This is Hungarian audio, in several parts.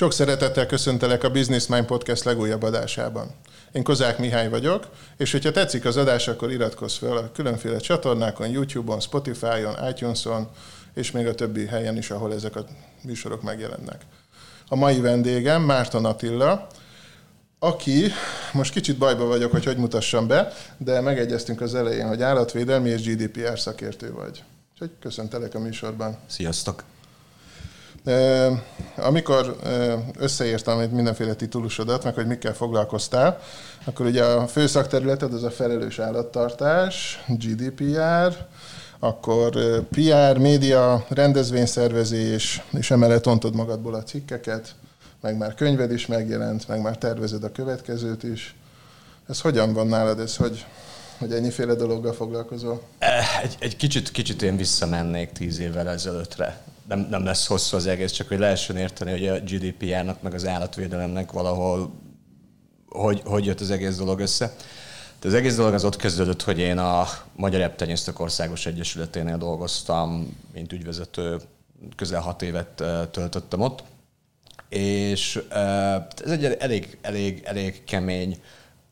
Sok szeretettel köszöntelek a Business Mind Podcast legújabb adásában. Én Kozák Mihály vagyok, és hogyha tetszik az adás, akkor iratkozz fel a különféle csatornákon, YouTube-on, Spotify-on, iTunes-on, és még a többi helyen is, ahol ezek a műsorok megjelennek. A mai vendégem Márton Attila, aki, most kicsit bajba vagyok, hogy hogy mutassam be, de megegyeztünk az elején, hogy állatvédelmi és GDPR szakértő vagy. Úgyhogy köszöntelek a műsorban. Sziasztok! Amikor összeírtam itt mindenféle titulusodat, meg hogy mikkel foglalkoztál, akkor ugye a fő szakterületed az a felelős állattartás, GDPR, akkor PR, média, rendezvényszervezés, és emellett ontod magadból a cikkeket, meg már könyved is megjelent, meg már tervezed a következőt is. Ez hogyan van nálad, ez hogy, hogy ennyiféle dologgal foglalkozol? Egy, egy kicsit, kicsit én visszamennék tíz évvel ezelőttre nem, nem lesz hosszú az egész, csak hogy lehessen érteni, hogy a GDPR-nak meg az állatvédelemnek valahol hogy, hogy jött az egész dolog össze. De az egész dolog az ott kezdődött, hogy én a Magyar Eptenyésztők Országos Egyesületénél dolgoztam, mint ügyvezető, közel hat évet töltöttem ott, és ez egy elég, elég, elég kemény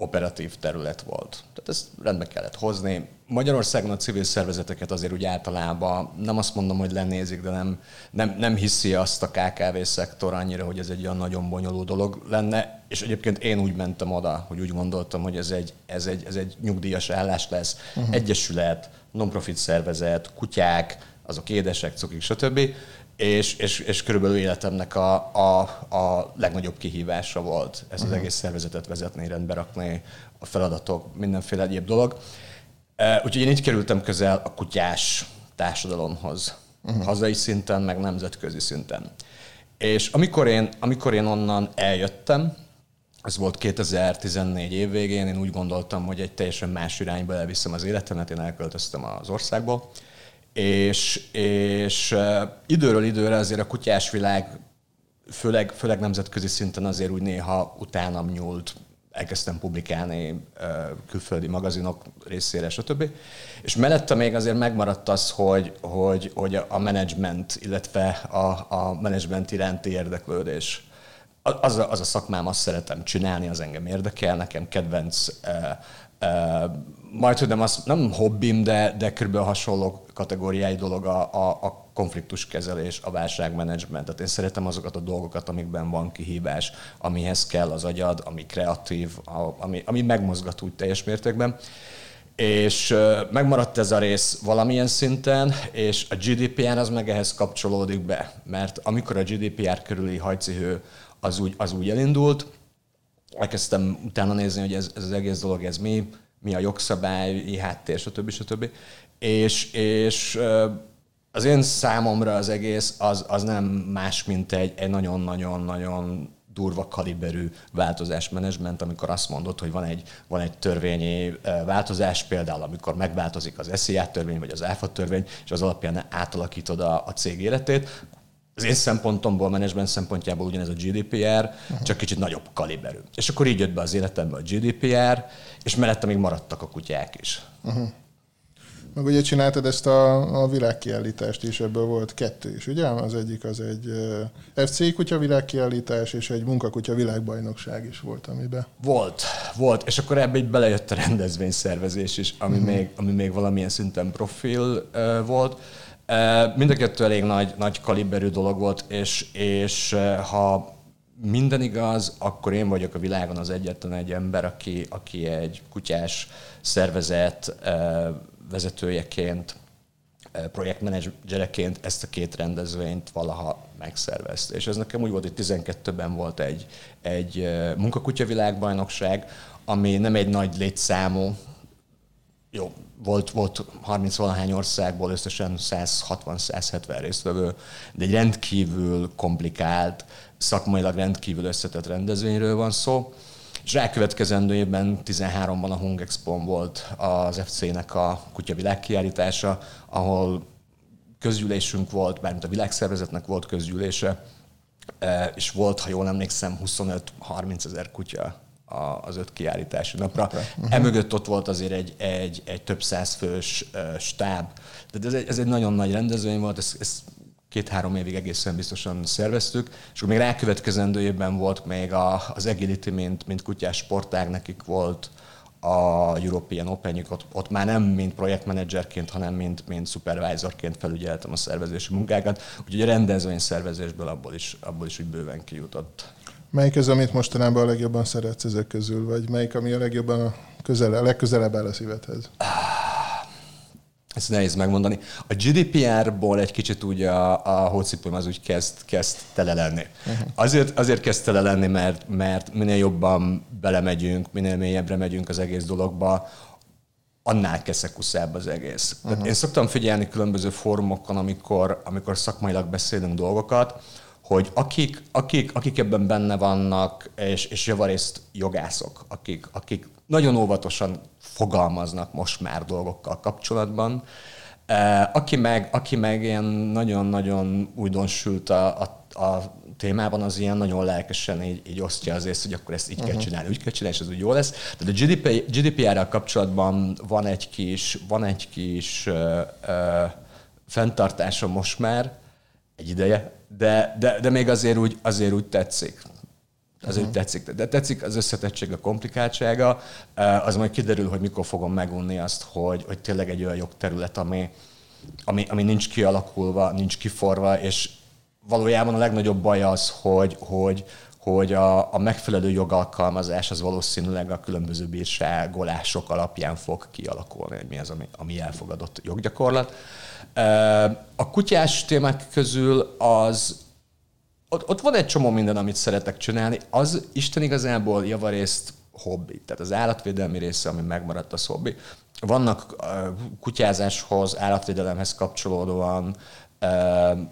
operatív terület volt. Tehát ezt rendbe kellett hozni. Magyarországon a civil szervezeteket azért úgy általában nem azt mondom, hogy lenézik, de nem, nem, nem hiszi azt a KKV szektor annyira, hogy ez egy olyan nagyon bonyolult dolog lenne. És egyébként én úgy mentem oda, hogy úgy gondoltam, hogy ez egy, ez egy, ez egy nyugdíjas állás lesz. Uh-huh. Egyesület, non-profit szervezet, kutyák, azok édesek, cukik, stb és, és, és körülbelül életemnek a, a, a legnagyobb kihívása volt ezt az uh-huh. egész szervezetet vezetni, rendbe rakni, a feladatok, mindenféle egyéb dolog. Úgyhogy én így kerültem közel a kutyás társadalomhoz, uh-huh. hazai szinten, meg nemzetközi szinten. És amikor én, amikor én onnan eljöttem, ez volt 2014 év végén, én úgy gondoltam, hogy egy teljesen más irányba elviszem az életemet, én elköltöztem az országból, és, és időről időre azért a kutyás világ, főleg, főleg nemzetközi szinten azért úgy néha utánam nyúlt, elkezdtem publikálni külföldi magazinok részére, stb. És mellette még azért megmaradt az, hogy, hogy, hogy a menedzsment, illetve a, a menedzsment iránti érdeklődés. Az a, az a szakmám, azt szeretem csinálni, az engem érdekel, nekem kedvenc majd, hogy nem, az, nem hobbim, de, de körülbelül hasonló kategóriái dolog a, a, a konfliktuskezelés, a válságmenedzsment. Tehát én szeretem azokat a dolgokat, amikben van kihívás, amihez kell az agyad, ami kreatív, ami, ami megmozgat úgy teljes mértékben. És megmaradt ez a rész valamilyen szinten, és a GDPR az meg ehhez kapcsolódik be, mert amikor a GDPR körüli hajcihő az úgy, az úgy elindult, elkezdtem utána nézni, hogy ez, ez az egész dolog, ez mi, mi a jogszabályi háttér, stb. stb. És, és az én számomra az egész az, az nem más, mint egy, egy nagyon-nagyon-nagyon durva kaliberű változásmenedzsment, amikor azt mondod, hogy van egy, van egy törvényi változás, például amikor megváltozik az SZIA törvény, vagy az ÁFA törvény, és az alapján átalakítod a, a cég életét, az én szempontomból, menedzsment szempontjából ugyanez a GDPR, uh-huh. csak kicsit nagyobb kaliberű. És akkor így jött be az életembe a GDPR, és mellette még maradtak a kutyák is. Uh-huh. Meg ugye csináltad ezt a, a világkiállítást is, ebből volt kettő is, ugye? Az egyik az egy FC kutya világkiállítás, és egy munkakutya világbajnokság is volt, amiben. Volt, volt, és akkor ebbe így belejött a rendezvényszervezés is, ami, uh-huh. még, ami még valamilyen szinten profil uh, volt. Mind a kettő elég nagy, nagy kaliberű dolog volt, és, és ha minden igaz, akkor én vagyok a világon az egyetlen egy ember, aki, aki egy kutyás szervezet vezetőjeként, projektmenedzsereként ezt a két rendezvényt valaha megszervezte. És ez nekem úgy volt, hogy 12-ben volt egy, egy munkakutya világbajnokság, ami nem egy nagy létszámú, jó, volt, volt 30 valahány országból összesen 160-170 résztvevő, de egy rendkívül komplikált, szakmailag rendkívül összetett rendezvényről van szó. És rákövetkezendő évben 13-ban a Hung expo volt az FC-nek a kutya világkiállítása, ahol közgyűlésünk volt, bármint a világszervezetnek volt közgyűlése, eh, és volt, ha jól emlékszem, 25-30 ezer kutya az öt kiállítási napra. Uh-huh. Emögött ott volt azért egy, egy, egy több száz fős uh, stáb. Tehát ez egy, ez egy nagyon nagy rendezvény volt, ez, ez két-három évig egészen biztosan szerveztük, és akkor még rákövetkezendő évben volt még a, az Agility, mint, mint kutyás sportág, nekik volt a European open ott, ott már nem mint projektmenedzserként, hanem mint, mint supervisorként felügyeltem a szervezési munkákat, úgyhogy a rendezvény szervezésből abból is, abból is úgy bőven kijutott. Melyik az, amit mostanában a legjobban szeretsz ezek közül, vagy melyik, ami a legjobban a, közele, a legközelebb áll a szívedhez? Ezt nehéz megmondani. A GDPR-ból egy kicsit úgy a, a hócipőm az úgy kezd, kezd tele lenni. Uh-huh. Azért, azért kezd tele lenni, mert, mert minél jobban belemegyünk, minél mélyebbre megyünk az egész dologba, annál keszekuszább az egész. Uh-huh. Tehát én szoktam figyelni különböző fórumokon, amikor, amikor szakmailag beszélünk dolgokat, hogy akik, akik, akik ebben benne vannak, és, és javarészt jogászok, akik, akik nagyon óvatosan fogalmaznak most már dolgokkal kapcsolatban, aki meg, aki meg ilyen nagyon-nagyon újdonsült a, a, a témában, az ilyen nagyon lelkesen így, így osztja az ész, hogy akkor ezt így uh-huh. kell csinálni, úgy kell csinálni, és ez úgy jó lesz. Tehát a GDP, GDPR-rel kapcsolatban van egy kis, van egy kis uh, uh, fenntartásom most már, egy ideje, de, de, de még azért úgy, azért úgy tetszik. Azért uh-huh. tetszik. De tetszik az összetettség, a komplikáltsága. Az majd kiderül, hogy mikor fogom megunni azt, hogy, hogy tényleg egy olyan jogterület, ami, ami, ami nincs kialakulva, nincs kiforva, és valójában a legnagyobb baj az, hogy, hogy, hogy a, a megfelelő jogalkalmazás az valószínűleg a különböző bírságolások alapján fog kialakulni, hogy mi az, ami, ami elfogadott joggyakorlat. A kutyás témák közül az, ott, ott van egy csomó minden, amit szeretek csinálni. Az Isten igazából javarészt hobbi. Tehát az állatvédelmi része, ami megmaradt, az hobbi. Vannak kutyázáshoz, állatvédelemhez kapcsolódóan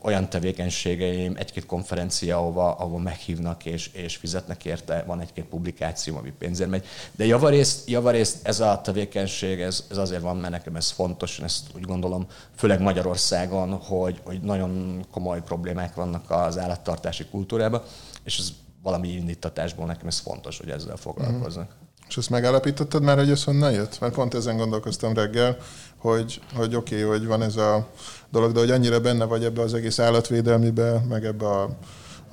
olyan tevékenységeim, egy-két konferencia, ahova, ahova meghívnak és, és fizetnek érte, van egy-két publikáció, ami pénzért megy. De javarészt, javarészt ez a tevékenység, ez, ez azért van, mert nekem ez fontos, én ezt úgy gondolom, főleg Magyarországon, hogy, hogy nagyon komoly problémák vannak az állattartási kultúrában, és ez valami indítatásból nekem ez fontos, hogy ezzel foglalkoznak. Mm. És ezt megállapítottad már, hogy ez honnan jött? Mert pont ezen gondolkoztam reggel, hogy, hogy oké, okay, hogy van ez a dolog, de hogy annyira benne vagy ebbe az egész állatvédelmibe, meg ebbe a,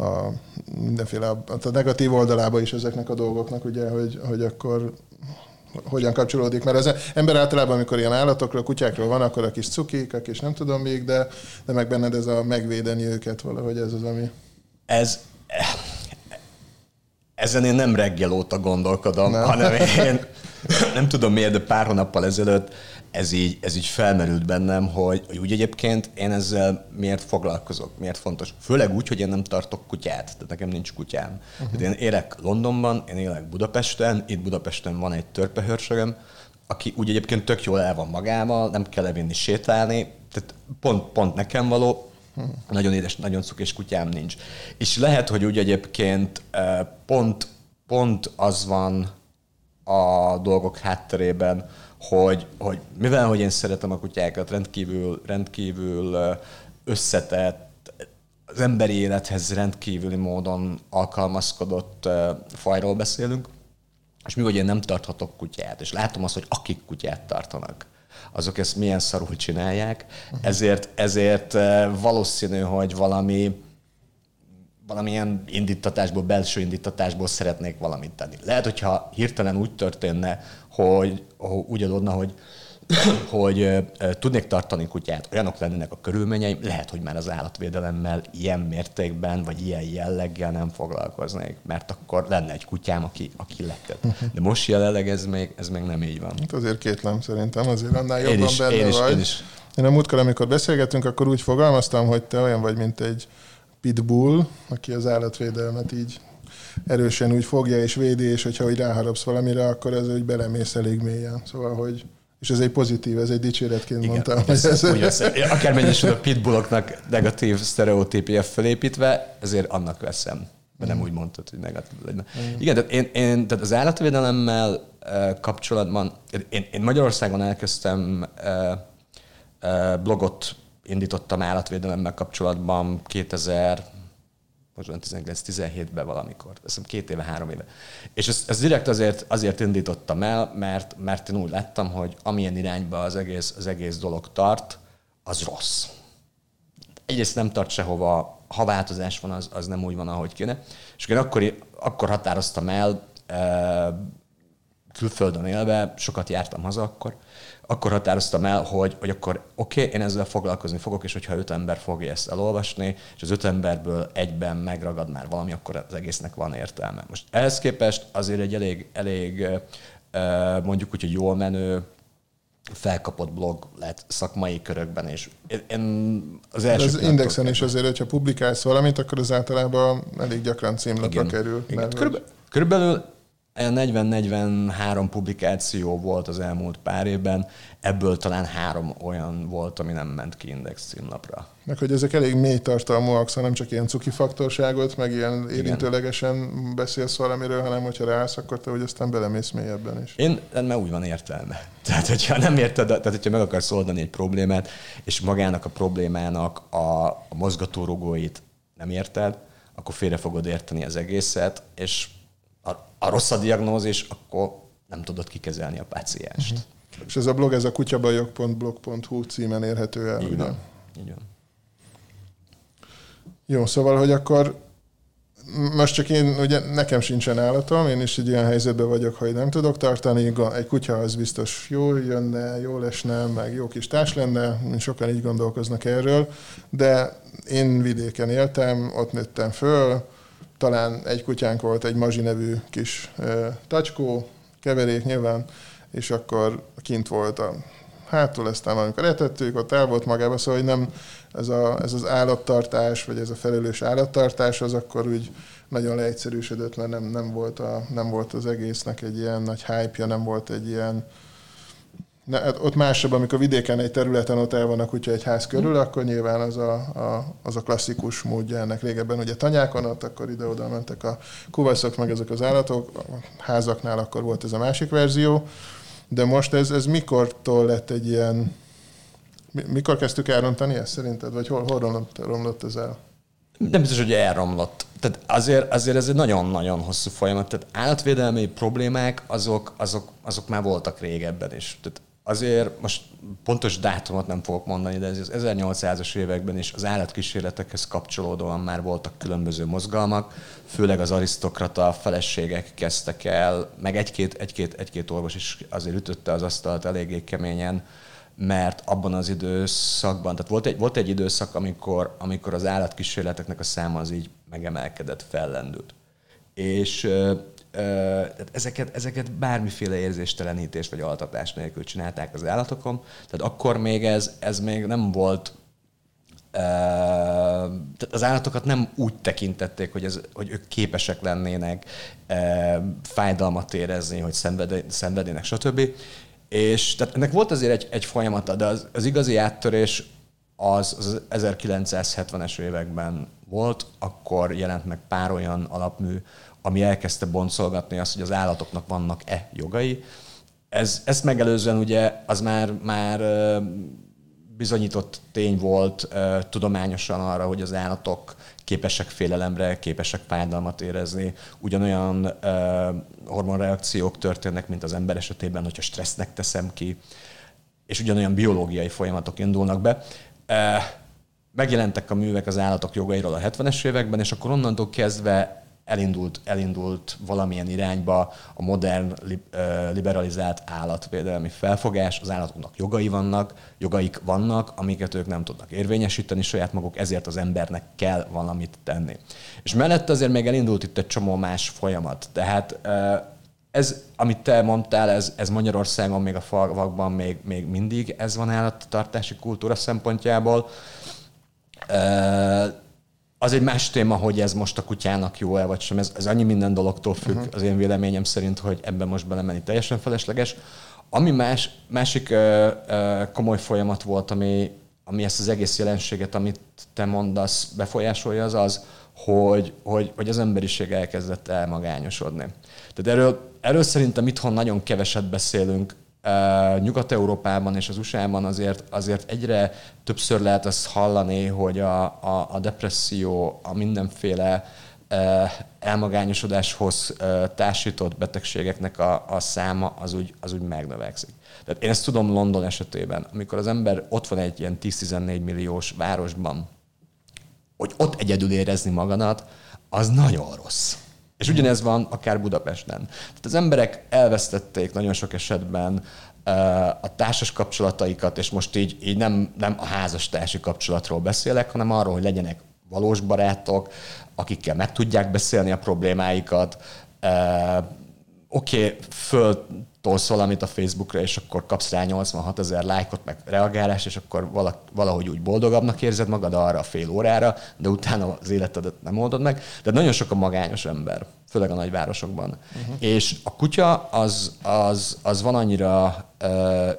a mindenféle a negatív oldalába is ezeknek a dolgoknak, ugye, hogy, hogy akkor hogyan kapcsolódik, mert az ember általában, amikor ilyen állatokról, kutyákról van, akkor a kis cukik, a kis nem tudom még, de, de meg benned ez a megvédeni őket valahogy ez az, ami... Ez, ezen én nem reggel óta gondolkodom, nem. hanem én nem tudom miért, de pár hónappal ezelőtt ez így, ez így felmerült bennem, hogy, hogy úgy egyébként én ezzel miért foglalkozok, miért fontos. Főleg úgy, hogy én nem tartok kutyát, tehát nekem nincs kutyám. Uh-huh. Tehát én élek Londonban, én élek Budapesten, itt Budapesten van egy törpehőrsögöm, aki úgy egyébként tök jól el van magával, nem kell levinni sétálni, tehát pont, pont nekem való, uh-huh. nagyon édes, nagyon cukés kutyám nincs. És lehet, hogy úgy egyébként pont, pont az van a dolgok hátterében, hogy, hogy mivel hogy én szeretem a kutyákat, rendkívül, rendkívül összetett, az emberi élethez rendkívüli módon alkalmazkodott fajról beszélünk, és mi, hogy én nem tarthatok kutyát, és látom azt, hogy akik kutyát tartanak, azok ezt milyen szarul csinálják, ezért, ezért valószínű, hogy valami valamilyen indítatásból, belső indítatásból szeretnék valamit tenni. Lehet, hogyha hirtelen úgy történne, hogy, úgy adódna, hogy hogy tudnék tartani kutyát, olyanok lennének a körülményeim, lehet, hogy már az állatvédelemmel ilyen mértékben, vagy ilyen jelleggel nem foglalkoznék, mert akkor lenne egy kutyám, aki, aki lekett. De most jelenleg ez még, ez még nem így van. Hát azért kétlem szerintem, azért annál jobban én is, benne én is, vagy. Én is. Én a múltkor, amikor beszélgetünk, akkor úgy fogalmaztam, hogy te olyan vagy, mint egy pitbull, aki az állatvédelmet így erősen úgy fogja és védi, és hogyha úgy ráharapsz valamire, akkor ez úgy belemész elég mélyen. Szóval, hogy és ez egy pozitív, ez egy dicséretként Igen, mondtam. Ez, ez, akármennyi is a pitbulloknak negatív sztereotípia felépítve, ezért annak veszem. De nem mm. úgy mondtad, hogy negatív legyen. Mm. Igen, tehát én, én tehát az állatvédelemmel uh, kapcsolatban, én, én Magyarországon elkezdtem uh, uh, blogot indítottam állatvédelemmel kapcsolatban 2000 most 19-17-ben valamikor, hiszem két éve, három éve. És ezt direkt azért, azért indítottam el, mert, mert én úgy láttam, hogy amilyen irányba az egész, az egész dolog tart, az rossz. egyrészt nem tart sehova, ha változás van, az, az nem úgy van, ahogy kéne. És én akkor, akkor határoztam el, külföldön élve, sokat jártam haza akkor, akkor határoztam el, hogy, hogy akkor oké, okay, én ezzel foglalkozni fogok, és hogyha öt ember fogja ezt elolvasni, és az öt emberből egyben megragad már valami, akkor az egésznek van értelme. Most ehhez képest azért egy elég, elég mondjuk úgy, hogy jól menő felkapott blog lett szakmai körökben, és én az első... az indexen is azért, hogyha publikálsz valamit, akkor az általában elég gyakran címlapra kerül. Igen. Körülbelül, körülbelül 40-43 publikáció volt az elmúlt pár évben, ebből talán három olyan volt, ami nem ment ki Index címlapra. Meg hogy ezek elég mély tartalmúak, szóval nem csak ilyen cuki faktorságot, meg ilyen érintőlegesen Igen. beszélsz valamiről, hanem hogyha ráállsz, akkor te hogy aztán belemész mélyebben is. Én, mert úgy van értelme. Tehát, hogyha nem érted, tehát, hogyha meg akarsz oldani egy problémát, és magának a problémának a, a mozgatórugóit nem érted, akkor félre fogod érteni az egészet, és a, a rossz a diagnózis, akkor nem tudod kikezelni a pácienst. Uh-huh. És ez a blog, ez a kutyabajok.blog.hu címen érhető el. Így van. Így van. Jó, szóval, hogy akkor most csak én, ugye nekem sincsen állatom, én is egy olyan helyzetben vagyok, hogy nem tudok tartani, egy kutya az biztos jól jönne, jól esne, meg jó kis társ lenne, sokan így gondolkoznak erről, de én vidéken éltem, ott nőttem föl, talán egy kutyánk volt, egy Mazsi nevű kis tacskó, keverék nyilván, és akkor kint volt a hátul, aztán amikor etettük, ott el volt magába, szóval hogy nem ez, a, ez az állattartás, vagy ez a felelős állattartás, az akkor úgy nagyon leegyszerűsödött, mert nem, nem, volt a, nem volt az egésznek egy ilyen nagy hype-ja, nem volt egy ilyen Ne, hát ott másabb, amikor vidéken egy területen ott el vannak kutya egy ház körül, akkor nyilván az a, a, az a klasszikus módja ennek régebben. Ugye tanyákon ott, akkor ide-oda mentek a kuvaszok, meg ezek az állatok, a házaknál akkor volt ez a másik verzió, de most ez, ez mikortól lett egy ilyen, mikor kezdtük elrontani ezt szerinted, vagy hol, hol romlott, romlott ez el? Nem biztos, hogy elromlott. Tehát azért, azért ez egy nagyon-nagyon hosszú folyamat. Tehát állatvédelmi problémák, azok, azok, azok már voltak régebben is. Tehát azért most pontos dátumot nem fogok mondani, de ez az 1800-as években is az állatkísérletekhez kapcsolódóan már voltak különböző mozgalmak, főleg az arisztokrata feleségek kezdtek el, meg egy-két, egy-két, egy-két orvos is azért ütötte az asztalt eléggé keményen, mert abban az időszakban, tehát volt egy, volt egy időszak, amikor, amikor az állatkísérleteknek a száma az így megemelkedett, fellendült. És tehát ezeket, ezeket bármiféle érzéstelenítés vagy altatás nélkül csinálták az állatokon. Tehát akkor még ez, ez még nem volt tehát az állatokat nem úgy tekintették, hogy, ez, hogy ők képesek lennének fájdalmat érezni, hogy szenvedének, stb. És tehát ennek volt azért egy, egy folyamata, de az, az igazi áttörés az, az 1970-es években volt, akkor jelent meg pár olyan alapmű, ami elkezdte boncolgatni azt, hogy az állatoknak vannak-e jogai. Ez, ezt megelőzően ugye az már, már bizonyított tény volt tudományosan arra, hogy az állatok képesek félelemre, képesek fájdalmat érezni. Ugyanolyan hormonreakciók történnek, mint az ember esetében, hogyha stressznek teszem ki, és ugyanolyan biológiai folyamatok indulnak be. Megjelentek a művek az állatok jogairól a 70-es években, és akkor onnantól kezdve elindult, elindult valamilyen irányba a modern, liberalizált állatvédelmi felfogás. Az állatoknak jogai vannak, jogaik vannak, amiket ők nem tudnak érvényesíteni saját maguk, ezért az embernek kell valamit tenni. És mellette azért még elindult itt egy csomó más folyamat. Tehát ez, amit te mondtál, ez, ez Magyarországon még a falvakban még, még mindig ez van állattartási kultúra szempontjából az egy más téma, hogy ez most a kutyának jó-e vagy sem. Ez, ez annyi minden dologtól függ uh-huh. az én véleményem szerint, hogy ebben most belemenni teljesen felesleges. Ami más, másik ö, ö, komoly folyamat volt, ami, ami ezt az egész jelenséget, amit te mondasz, befolyásolja, az az, hogy, hogy, hogy az emberiség elkezdett elmagányosodni. Tehát erről, erről szerintem itthon nagyon keveset beszélünk, Nyugat-Európában és az USA-ban azért, azért egyre többször lehet azt hallani, hogy a, a, a depresszió, a mindenféle elmagányosodáshoz társított betegségeknek a, a száma az úgy, az úgy megnövekszik. Tehát én ezt tudom London esetében, amikor az ember ott van egy ilyen 10-14 milliós városban, hogy ott egyedül érezni magadat, az nagyon rossz. És ugyanez van akár Budapesten. Tehát az emberek elvesztették nagyon sok esetben a társas kapcsolataikat, és most így, így nem, nem a házastársi kapcsolatról beszélek, hanem arról, hogy legyenek valós barátok, akikkel meg tudják beszélni a problémáikat, oké, okay, föltolsz valamit a Facebookra, és akkor kapsz rá 86 ezer lájkot, meg reagálást, és akkor valahogy úgy boldogabbnak érzed magad arra a fél órára, de utána az életedet nem oldod meg. De nagyon sok a magányos ember, főleg a nagyvárosokban. Uh-huh. És a kutya az, az, az van annyira uh,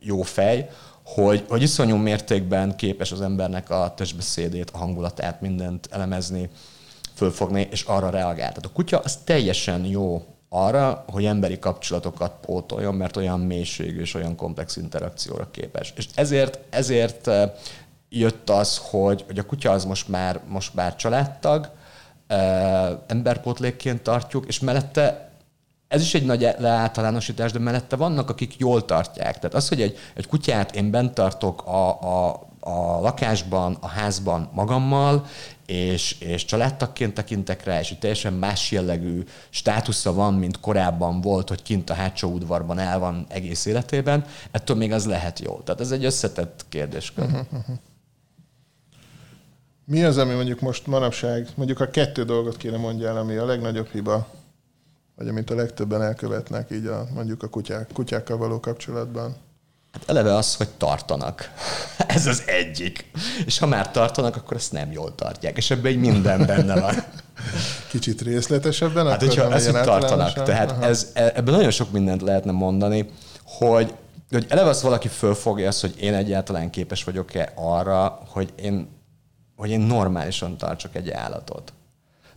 jó fej, hogy, hogy iszonyú mértékben képes az embernek a testbeszédét, a hangulatát, mindent elemezni, fölfogni, és arra reagál. Tehát a kutya az teljesen jó arra, hogy emberi kapcsolatokat pótoljon, mert olyan mélységű és olyan komplex interakcióra képes. És ezért, ezért jött az, hogy, hogy a kutya az most már, most már családtag, emberpótlékként tartjuk, és mellette ez is egy nagy leáltalánosítás, de mellette vannak, akik jól tartják. Tehát az, hogy egy, egy kutyát én bent tartok a, a, a lakásban, a házban magammal, és, és családtagként tekintek rá, és egy teljesen más jellegű státusza van, mint korábban volt, hogy kint a hátsó udvarban el van egész életében, ettől még az lehet jó. Tehát ez egy összetett kérdéskör. Uh-huh, uh-huh. Mi az, ami mondjuk most manapság, mondjuk a kettő dolgot kéne mondjál, ami a legnagyobb hiba, vagy amit a legtöbben elkövetnek így a, mondjuk a kutyák, kutyákkal való kapcsolatban? Hát eleve az, hogy tartanak. Ez az egyik. És ha már tartanak, akkor ezt nem jól tartják. És ebben egy minden benne van. Kicsit részletesebben? Hát, hogyha ezt, hogy tartanak. Tehát ez, e, ebben nagyon sok mindent lehetne mondani, hogy, hogy eleve azt valaki fölfogja azt, hogy én egyáltalán képes vagyok-e arra, hogy én, hogy én normálisan tartsak egy állatot.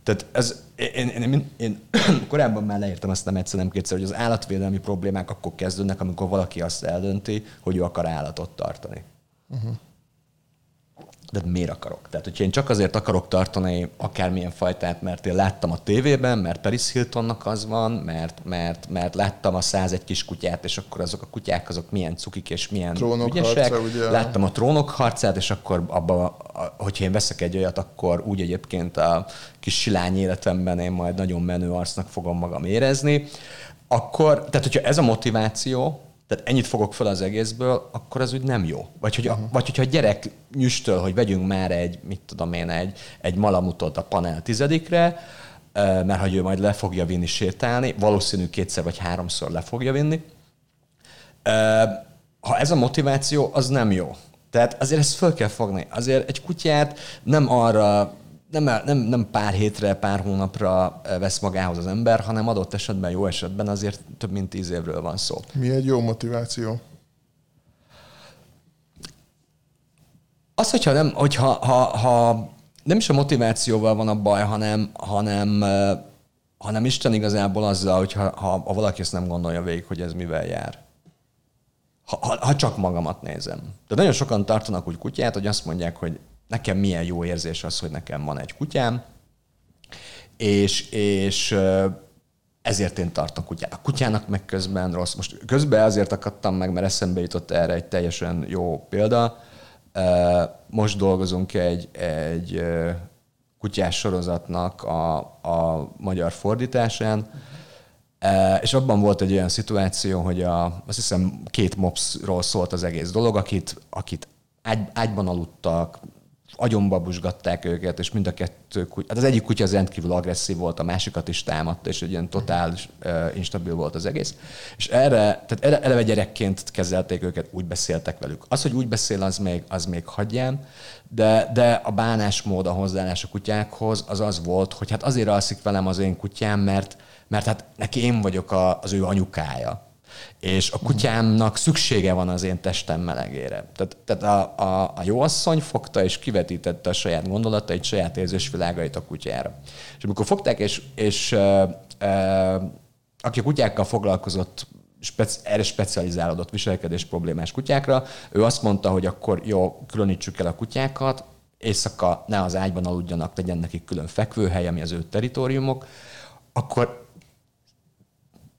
Tehát ez, én, én, én, én korábban már leírtam azt nem egyszer, nem kétszer, hogy az állatvédelmi problémák akkor kezdődnek, amikor valaki azt eldönti, hogy ő akar állatot tartani. Uh-huh de miért akarok? Tehát, hogyha én csak azért akarok tartani akármilyen fajtát, mert én láttam a tévében, mert Paris Hiltonnak az van, mert, mert, mert láttam a 101 kis kutyát, és akkor azok a kutyák azok milyen cukik és milyen trónok ügyesek. Harca, ugye? Láttam a trónok harcát, és akkor abba, hogyha én veszek egy olyat, akkor úgy egyébként a kis silány életemben én majd nagyon menő arcnak fogom magam érezni. Akkor, tehát hogyha ez a motiváció, tehát ennyit fogok fel az egészből, akkor az úgy nem jó. Vagy, hogy, uh-huh. vagy hogyha a gyerek nyüstöl, hogy vegyünk már egy, mit tudom én, egy, egy malamutot a panel tizedikre, mert hogy ő majd le fogja vinni sétálni, valószínű kétszer vagy háromszor le fogja vinni. Ha ez a motiváció, az nem jó. Tehát azért ezt föl kell fogni. Azért egy kutyát nem arra nem, nem, nem pár hétre, pár hónapra vesz magához az ember, hanem adott esetben, jó esetben azért több mint tíz évről van szó. Mi egy jó motiváció? Az, hogyha, nem, hogyha ha, ha nem is a motivációval van a baj, hanem, hanem, hanem Isten igazából azzal, hogyha ha, ha valaki ezt nem gondolja végig, hogy ez mivel jár. Ha, ha, ha csak magamat nézem. De nagyon sokan tartanak úgy kutyát, hogy azt mondják, hogy nekem milyen jó érzés az, hogy nekem van egy kutyám, és, és ezért én tartok kutyát. A kutyának meg közben rossz. Most közben azért akadtam meg, mert eszembe jutott erre egy teljesen jó példa. Most dolgozunk egy, egy kutyás sorozatnak a, a magyar fordításán, és abban volt egy olyan szituáció, hogy a, azt hiszem két mopsról szólt az egész dolog, akit, akit ágy, ágyban aludtak, agyonba busgatták őket, és mind a kettő kutya, hát az egyik kutya az rendkívül agresszív volt, a másikat is támadta, és egy ilyen totál uh, instabil volt az egész. És erre, tehát eleve gyerekként kezelték őket, úgy beszéltek velük. Az, hogy úgy beszél, az még, az még hagyján, de, de a bánásmód, a hozzáállás a kutyákhoz az az volt, hogy hát azért alszik velem az én kutyám, mert, mert hát neki én vagyok a, az ő anyukája és a kutyámnak szüksége van az én testem melegére. Tehát, tehát a, a, a jó asszony fogta és kivetítette a saját gondolatait, saját érzésvilágait a kutyára. És amikor fogták, és, és e, e, aki a kutyákkal foglalkozott, speci- erre specializálódott viselkedés problémás kutyákra, ő azt mondta, hogy akkor jó, különítsük el a kutyákat, éjszaka ne az ágyban aludjanak, legyen nekik külön fekvőhely, ami az ő teritoriumok, akkor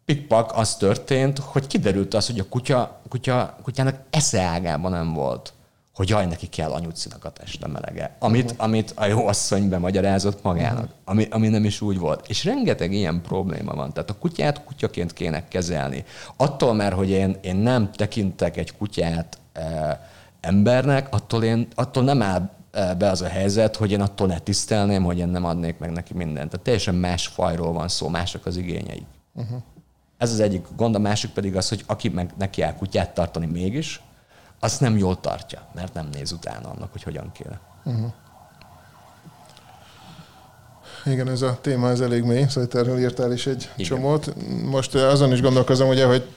pikpak az történt, hogy kiderült az, hogy a kutya, kutya, kutyának esze ágában nem volt, hogy jaj, neki kell anyucinak a teste melege. Amit, uh-huh. amit a jó asszony bemagyarázott magának, uh-huh. ami, ami nem is úgy volt. És rengeteg ilyen probléma van. Tehát a kutyát kutyaként kéne kezelni. Attól már, hogy én, én nem tekintek egy kutyát e, embernek, attól, én, attól nem áll e, be az a helyzet, hogy én attól ne tisztelném, hogy én nem adnék meg neki mindent. Tehát teljesen más fajról van szó, mások az igényei. Uh-huh. Ez az egyik gond, a másik pedig az, hogy aki meg neki áll kutyát tartani mégis, azt nem jól tartja, mert nem néz utána annak, hogy hogyan kéne. Uh-huh. Igen, ez a téma ez elég mély, szóval erről írtál is egy Igen. csomót. Most azon is gondolkozom, ugye, hogy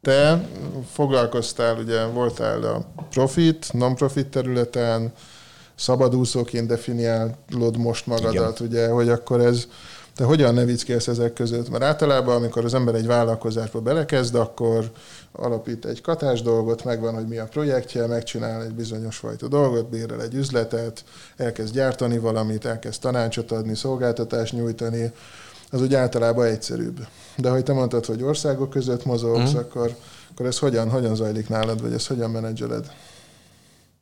te foglalkoztál, ugye voltál a profit, non-profit területen, szabadúszóként definiálod most magadat, Igen. ugye, hogy akkor ez te hogyan ne viccélsz ezek között? Mert általában, amikor az ember egy vállalkozásba belekezd, akkor alapít egy katás dolgot, megvan, hogy mi a projektje, megcsinál egy bizonyos fajta dolgot, bérel egy üzletet, elkezd gyártani valamit, elkezd tanácsot adni, szolgáltatást nyújtani, az úgy általában egyszerűbb. De hogy te mondtad, hogy országok között mozogsz, mm. akkor, akkor ez hogyan, hogyan zajlik nálad, vagy ezt hogyan menedzseled?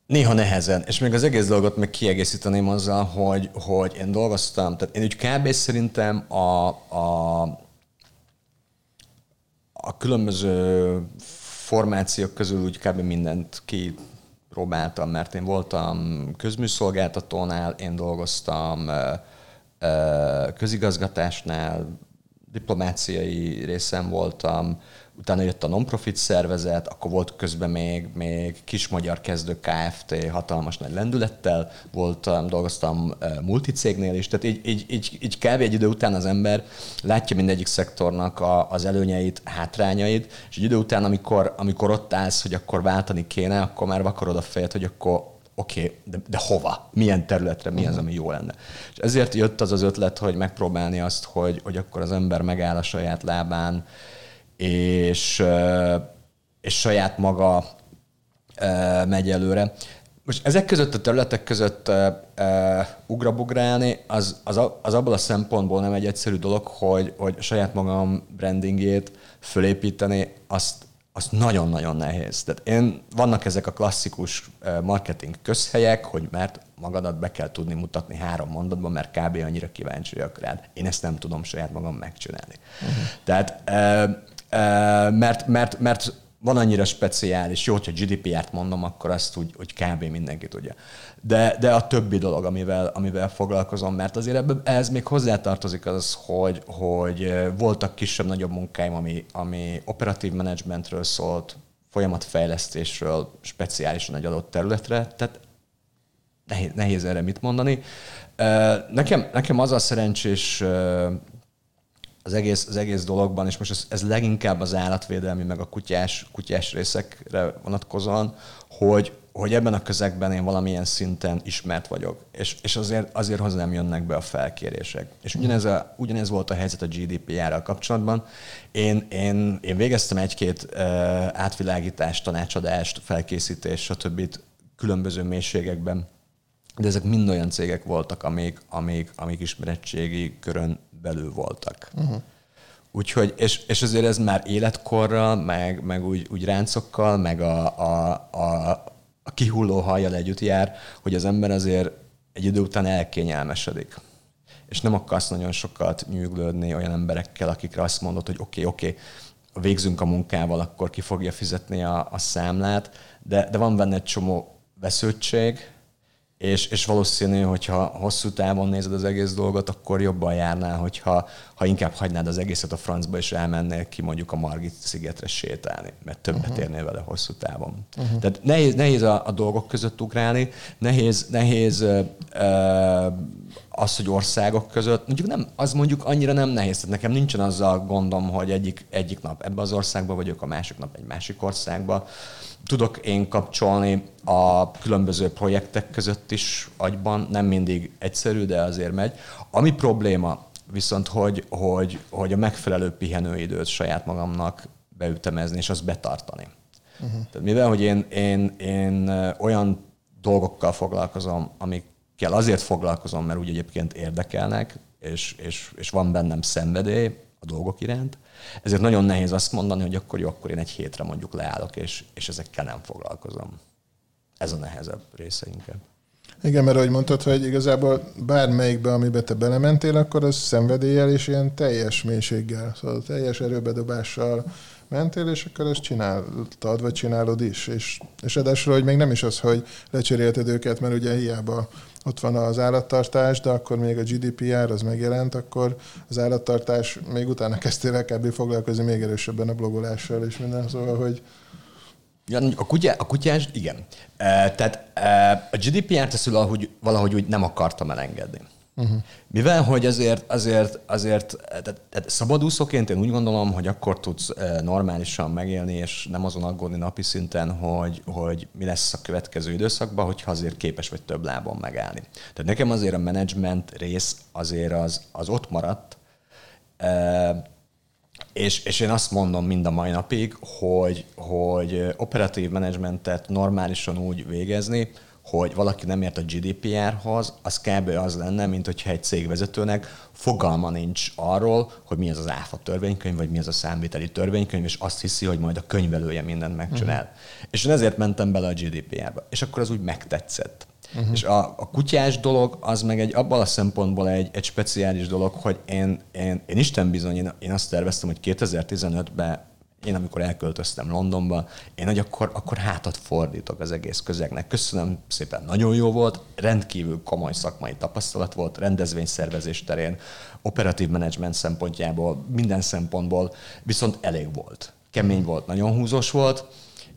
Néha nehezen, és még az egész dolgot meg kiegészíteném azzal, hogy, hogy én dolgoztam, tehát én úgy kb. szerintem a, a, a különböző formációk közül úgy kb. mindent kipróbáltam, mert én voltam közműszolgáltatónál, én dolgoztam közigazgatásnál, diplomáciai részem voltam, utána jött a non-profit szervezet, akkor volt közben még, még kis magyar kezdő Kft. hatalmas nagy lendülettel, voltam, dolgoztam multicégnél is, tehát így, így, így, így kb. egy idő után az ember látja mindegyik szektornak a, az előnyeit, hátrányait, és egy idő után, amikor, amikor ott állsz, hogy akkor váltani kéne, akkor már vakarod a fejed, hogy akkor oké, okay, de, de hova? Milyen területre? Mi az, ami jó lenne? És ezért jött az az ötlet, hogy megpróbálni azt, hogy, hogy akkor az ember megáll a saját lábán, és, és saját maga megy előre. Most ezek között a területek között ugrabugrálni, az, az, az abból a szempontból nem egy egyszerű dolog, hogy, hogy saját magam brandingét fölépíteni, azt, azt nagyon-nagyon nehéz. Tehát én, vannak ezek a klasszikus marketing közhelyek, hogy mert magadat be kell tudni mutatni három mondatban, mert kb. annyira kíváncsiak rád. Én ezt nem tudom saját magam megcsinálni. Uh-huh. Tehát mert, mert, mert van annyira speciális, jó, hogyha GDPR-t mondom, akkor azt úgy, hogy kb. mindenki tudja. De, de a többi dolog, amivel, amivel foglalkozom, mert azért ebbe, ehhez még hozzátartozik az, hogy, hogy voltak kisebb-nagyobb munkáim, ami, ami operatív menedzsmentről szólt, folyamatfejlesztésről, speciálisan egy adott területre, tehát nehéz, nehéz erre mit mondani. Nekem, nekem az a szerencsés az egész, az egész dologban, és most ez, ez leginkább az állatvédelmi, meg a kutyás, kutyás részekre vonatkozóan, hogy, hogy ebben a közegben én valamilyen szinten ismert vagyok, és, és azért, azért hozzám jönnek be a felkérések. És ugyanez, a, ugyanez volt a helyzet a GDPR-rel kapcsolatban. Én, én, én végeztem egy-két uh, átvilágítást, tanácsadást, felkészítést, stb. különböző mélységekben, de ezek mind olyan cégek voltak, amik, amik, amik ismerettségi körön belül voltak. Uh-huh. Úgyhogy, és, és azért ez már életkorral, meg, meg úgy, úgy ráncokkal, meg a, a, a, a kihulló hajjal együtt jár, hogy az ember azért egy idő után elkényelmesedik. És nem akarsz nagyon sokat nyűglődni olyan emberekkel, akikre azt mondod, hogy oké, okay, oké, okay, végzünk a munkával, akkor ki fogja fizetni a, a számlát, de, de van benne egy csomó vesződtség, és, és valószínű, hogyha hosszú távon nézed az egész dolgot, akkor jobban járnál, hogyha ha inkább hagynád az egészet a francba, és elmennél ki mondjuk a Margit szigetre sétálni, mert többet uh-huh. érnél vele hosszú távon. Uh-huh. Tehát nehéz, nehéz a, a dolgok között ugrálni, nehéz, nehéz uh, az, hogy országok között, mondjuk nem, az mondjuk annyira nem nehéz. Tehát nekem nincsen azzal gondom, hogy egyik, egyik nap ebbe az országba vagyok, a másik nap egy másik országba tudok én kapcsolni a különböző projektek között is agyban, nem mindig egyszerű, de azért megy. Ami probléma viszont, hogy, hogy, hogy a megfelelő pihenőidőt saját magamnak beütemezni, és azt betartani. Uh-huh. Tehát mivel, hogy én, én, én olyan dolgokkal foglalkozom, amikkel azért foglalkozom, mert úgy egyébként érdekelnek, és, és, és van bennem szenvedély a dolgok iránt, ezért nagyon nehéz azt mondani, hogy akkor jó, akkor én egy hétre mondjuk leállok, és, és ezekkel nem foglalkozom. ez a nehezebb része inkább. Igen, mert ahogy mondtad, hogy igazából bármelyikbe, amiben te belementél, akkor az szenvedéllyel és ilyen teljes mélységgel, szóval teljes erőbedobással mentél, és akkor ezt csináltad, vagy csinálod is. És, és edesről, hogy még nem is az, hogy lecserélted őket, mert ugye hiába ott van az állattartás, de akkor még a GDPR az megjelent, akkor az állattartás még utána kezdtél el kb. foglalkozni még erősebben a blogolással és minden, szóval, hogy Ja, a, kutyá, a kutyás, igen. E, tehát e, a GDPR-t ezt valahogy, valahogy úgy nem akartam elengedni. Uh-huh. Mivel, hogy azért, azért, azért tehát, tehát szabadúszóként én úgy gondolom, hogy akkor tudsz normálisan megélni, és nem azon aggódni napi szinten, hogy, hogy mi lesz a következő időszakban, hogyha azért képes vagy több lábon megállni. Tehát nekem azért a menedzsment rész azért az, az ott maradt, és, és én azt mondom mind a mai napig, hogy, hogy operatív menedzsmentet normálisan úgy végezni, hogy valaki nem ért a GDPR-hoz, az kb. az lenne, mint hogyha egy cégvezetőnek fogalma nincs arról, hogy mi az az áfa törvénykönyv, vagy mi az a számviteli törvénykönyv, és azt hiszi, hogy majd a könyvelője mindent megcsinál. Uh-huh. És én ezért mentem bele a GDPR-ba. És akkor az úgy megtetszett. Uh-huh. És a, a kutyás dolog az meg egy abban a szempontból egy, egy speciális dolog, hogy én, én, én Isten bizony, én, én azt terveztem, hogy 2015-ben én amikor elköltöztem Londonba, én hogy akkor, akkor hátat fordítok az egész közegnek. Köszönöm szépen, nagyon jó volt, rendkívül komoly szakmai tapasztalat volt, rendezvényszervezés terén, operatív menedzsment szempontjából, minden szempontból, viszont elég volt. Kemény volt, nagyon húzós volt,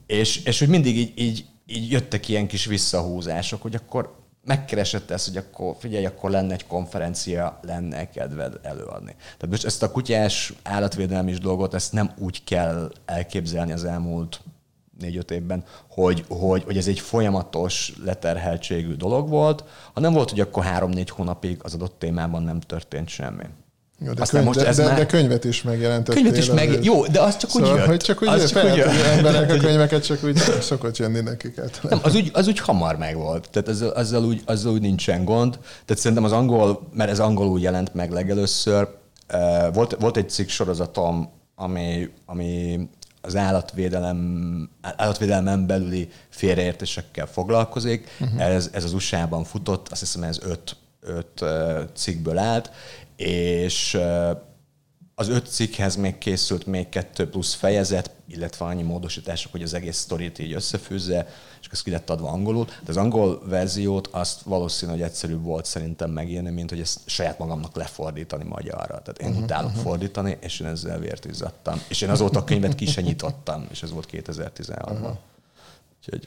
és, és hogy mindig így, így, így jöttek ilyen kis visszahúzások, hogy akkor megkeresett ezt, hogy akkor figyelj, akkor lenne egy konferencia, lenne kedved előadni. Tehát most ezt a kutyás állatvédelmi dolgot, ezt nem úgy kell elképzelni az elmúlt négy-öt évben, hogy, hogy, hogy ez egy folyamatos leterheltségű dolog volt, hanem volt, hogy akkor három-négy hónapig az adott témában nem történt semmi. Jó, de, könyv, most de, ez de, már... de könyvet is megjelentettél. Könyvet is meg... Jó, de az csak szóval, úgy jött. Hogy csak úgy, az csak úgy jött. emberek a könyveket csak úgy szokott jönni nekik át. Nem, az úgy, az úgy hamar megvolt. Tehát azzal, azzal, úgy, azzal úgy nincsen gond. Tehát szerintem az angol, mert ez angolul jelent meg legelőször, volt, volt egy cikk sorozatom, ami, ami az állatvédelem, állatvédelmen belüli félreértésekkel foglalkozik. Uh-huh. Ez, ez az USA-ban futott, azt hiszem ez öt, öt cikkből állt, és az öt cikkhez még készült még kettő plusz fejezet, illetve annyi módosítások, hogy az egész sztorit így összefűzze, és ez ki lett adva angolul. De az angol verziót azt valószínű, hogy egyszerűbb volt szerintem megírni, mint hogy ezt saját magamnak lefordítani magyarra. Tehát én uh-huh, utálok uh-huh. fordítani, és én ezzel vért izzadtam. És én azóta a könyvet ki sem nyitottam, és ez volt 2016-ban. Uh-huh. Úgyhogy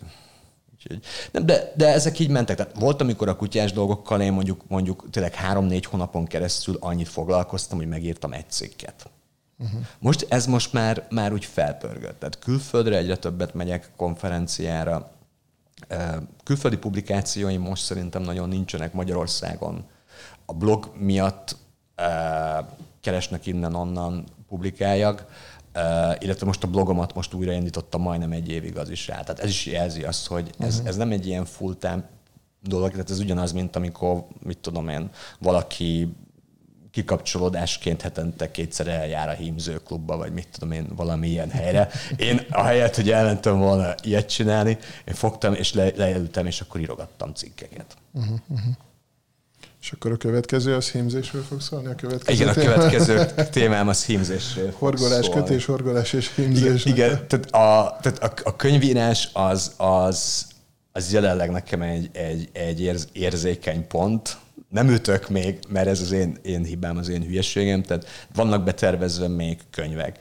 Úgyhogy, nem, de, de ezek így mentek. Tehát volt, amikor a kutyás dolgokkal én mondjuk, mondjuk tényleg három-négy hónapon keresztül annyit foglalkoztam, hogy megírtam egy cikket. Uh-huh. Most ez most már, már úgy felpörgött. Tehát külföldre egyre többet megyek konferenciára. Külföldi publikációim most szerintem nagyon nincsenek Magyarországon. A blog miatt keresnek innen-onnan publikáljak Uh, illetve most a blogomat most újraindítottam majdnem egy évig az is rá. Tehát ez is jelzi azt, hogy ez, uh-huh. ez nem egy ilyen full-time dolog, tehát ez ugyanaz, mint amikor, mit tudom én, valaki kikapcsolódásként hetente kétszer eljár a hímzőklubba, vagy mit tudom én, valami ilyen helyre. Én a helyet, hogy elmentem volna ilyet csinálni, én fogtam és le, leültem, és akkor írogattam cikkeket. Uh-huh, uh-huh. És akkor a következő az hímzésről fog szólni? A következő igen, témám? a következő témám az hímzésről Horgolás, szólni. kötés, horgolás és hímzés. Igen, igen tehát, a, tehát a, a könyvírás az, az, az jelenleg nekem egy, egy, egy érz, érzékeny pont. Nem ütök még, mert ez az én, én hibám, az én hülyeségem, tehát vannak betervezve még könyvek.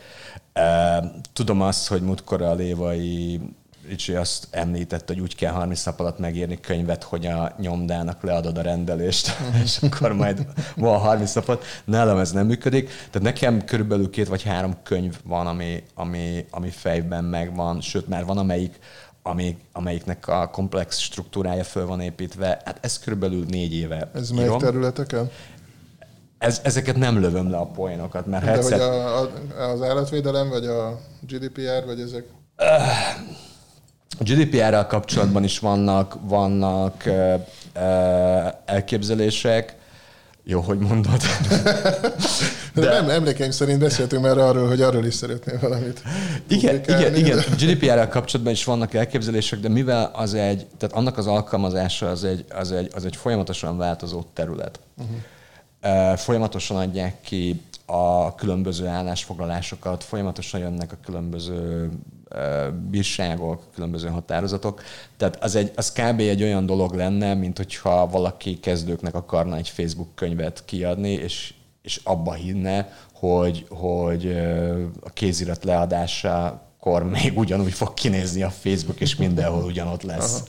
Tudom azt, hogy múltkor a lévai Ricsi azt említett, hogy úgy kell 30 nap alatt megírni könyvet, hogy a nyomdának leadod a rendelést, és akkor majd van 30 napot. Nálam ez nem működik. Tehát nekem körülbelül két vagy három könyv van, ami, ami, ami fejben megvan, sőt már van, amelyik, amelyik, amelyiknek a komplex struktúrája föl van építve. Hát ez körülbelül négy éve Ez melyik írom. területeken? Ez, ezeket nem lövöm le a poénokat, mert De headset... hogy a, a, az állatvédelem, vagy a GDPR, vagy ezek? A GDPR-rel kapcsolatban is vannak, vannak uh, uh, elképzelések. Jó, hogy mondod. De, nem, emlékeim szerint beszéltünk már arról, hogy arról is szeretnél valamit. Igen, igen, igen. GDPR-rel kapcsolatban is vannak elképzelések, de mivel az egy, tehát annak az alkalmazása az egy, az egy, az egy folyamatosan változó terület. Uh-huh. Folyamatosan adják ki a különböző állásfoglalásokat, folyamatosan jönnek a különböző bírságok, különböző határozatok. Tehát az, egy, az kb. egy olyan dolog lenne, mint hogyha valaki kezdőknek akarna egy Facebook könyvet kiadni, és, és abba hinne, hogy, hogy a kézirat leadása akkor még ugyanúgy fog kinézni a Facebook, és mindenhol ugyanott lesz.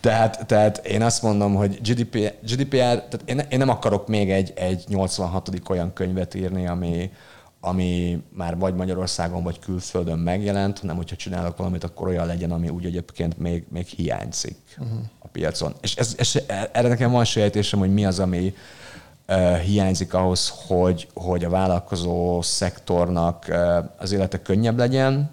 Tehát, tehát én azt mondom, hogy GDPR, GDPR tehát én, én nem akarok még egy, egy 86. olyan könyvet írni, ami, ami már vagy Magyarországon, vagy külföldön megjelent, hanem hogyha csinálok valamit, akkor olyan legyen, ami úgy egyébként még, még hiányzik uh-huh. a piacon. És ez, ez, erre nekem van sejtésem, hogy mi az, ami uh, hiányzik ahhoz, hogy, hogy a vállalkozó szektornak uh, az élete könnyebb legyen,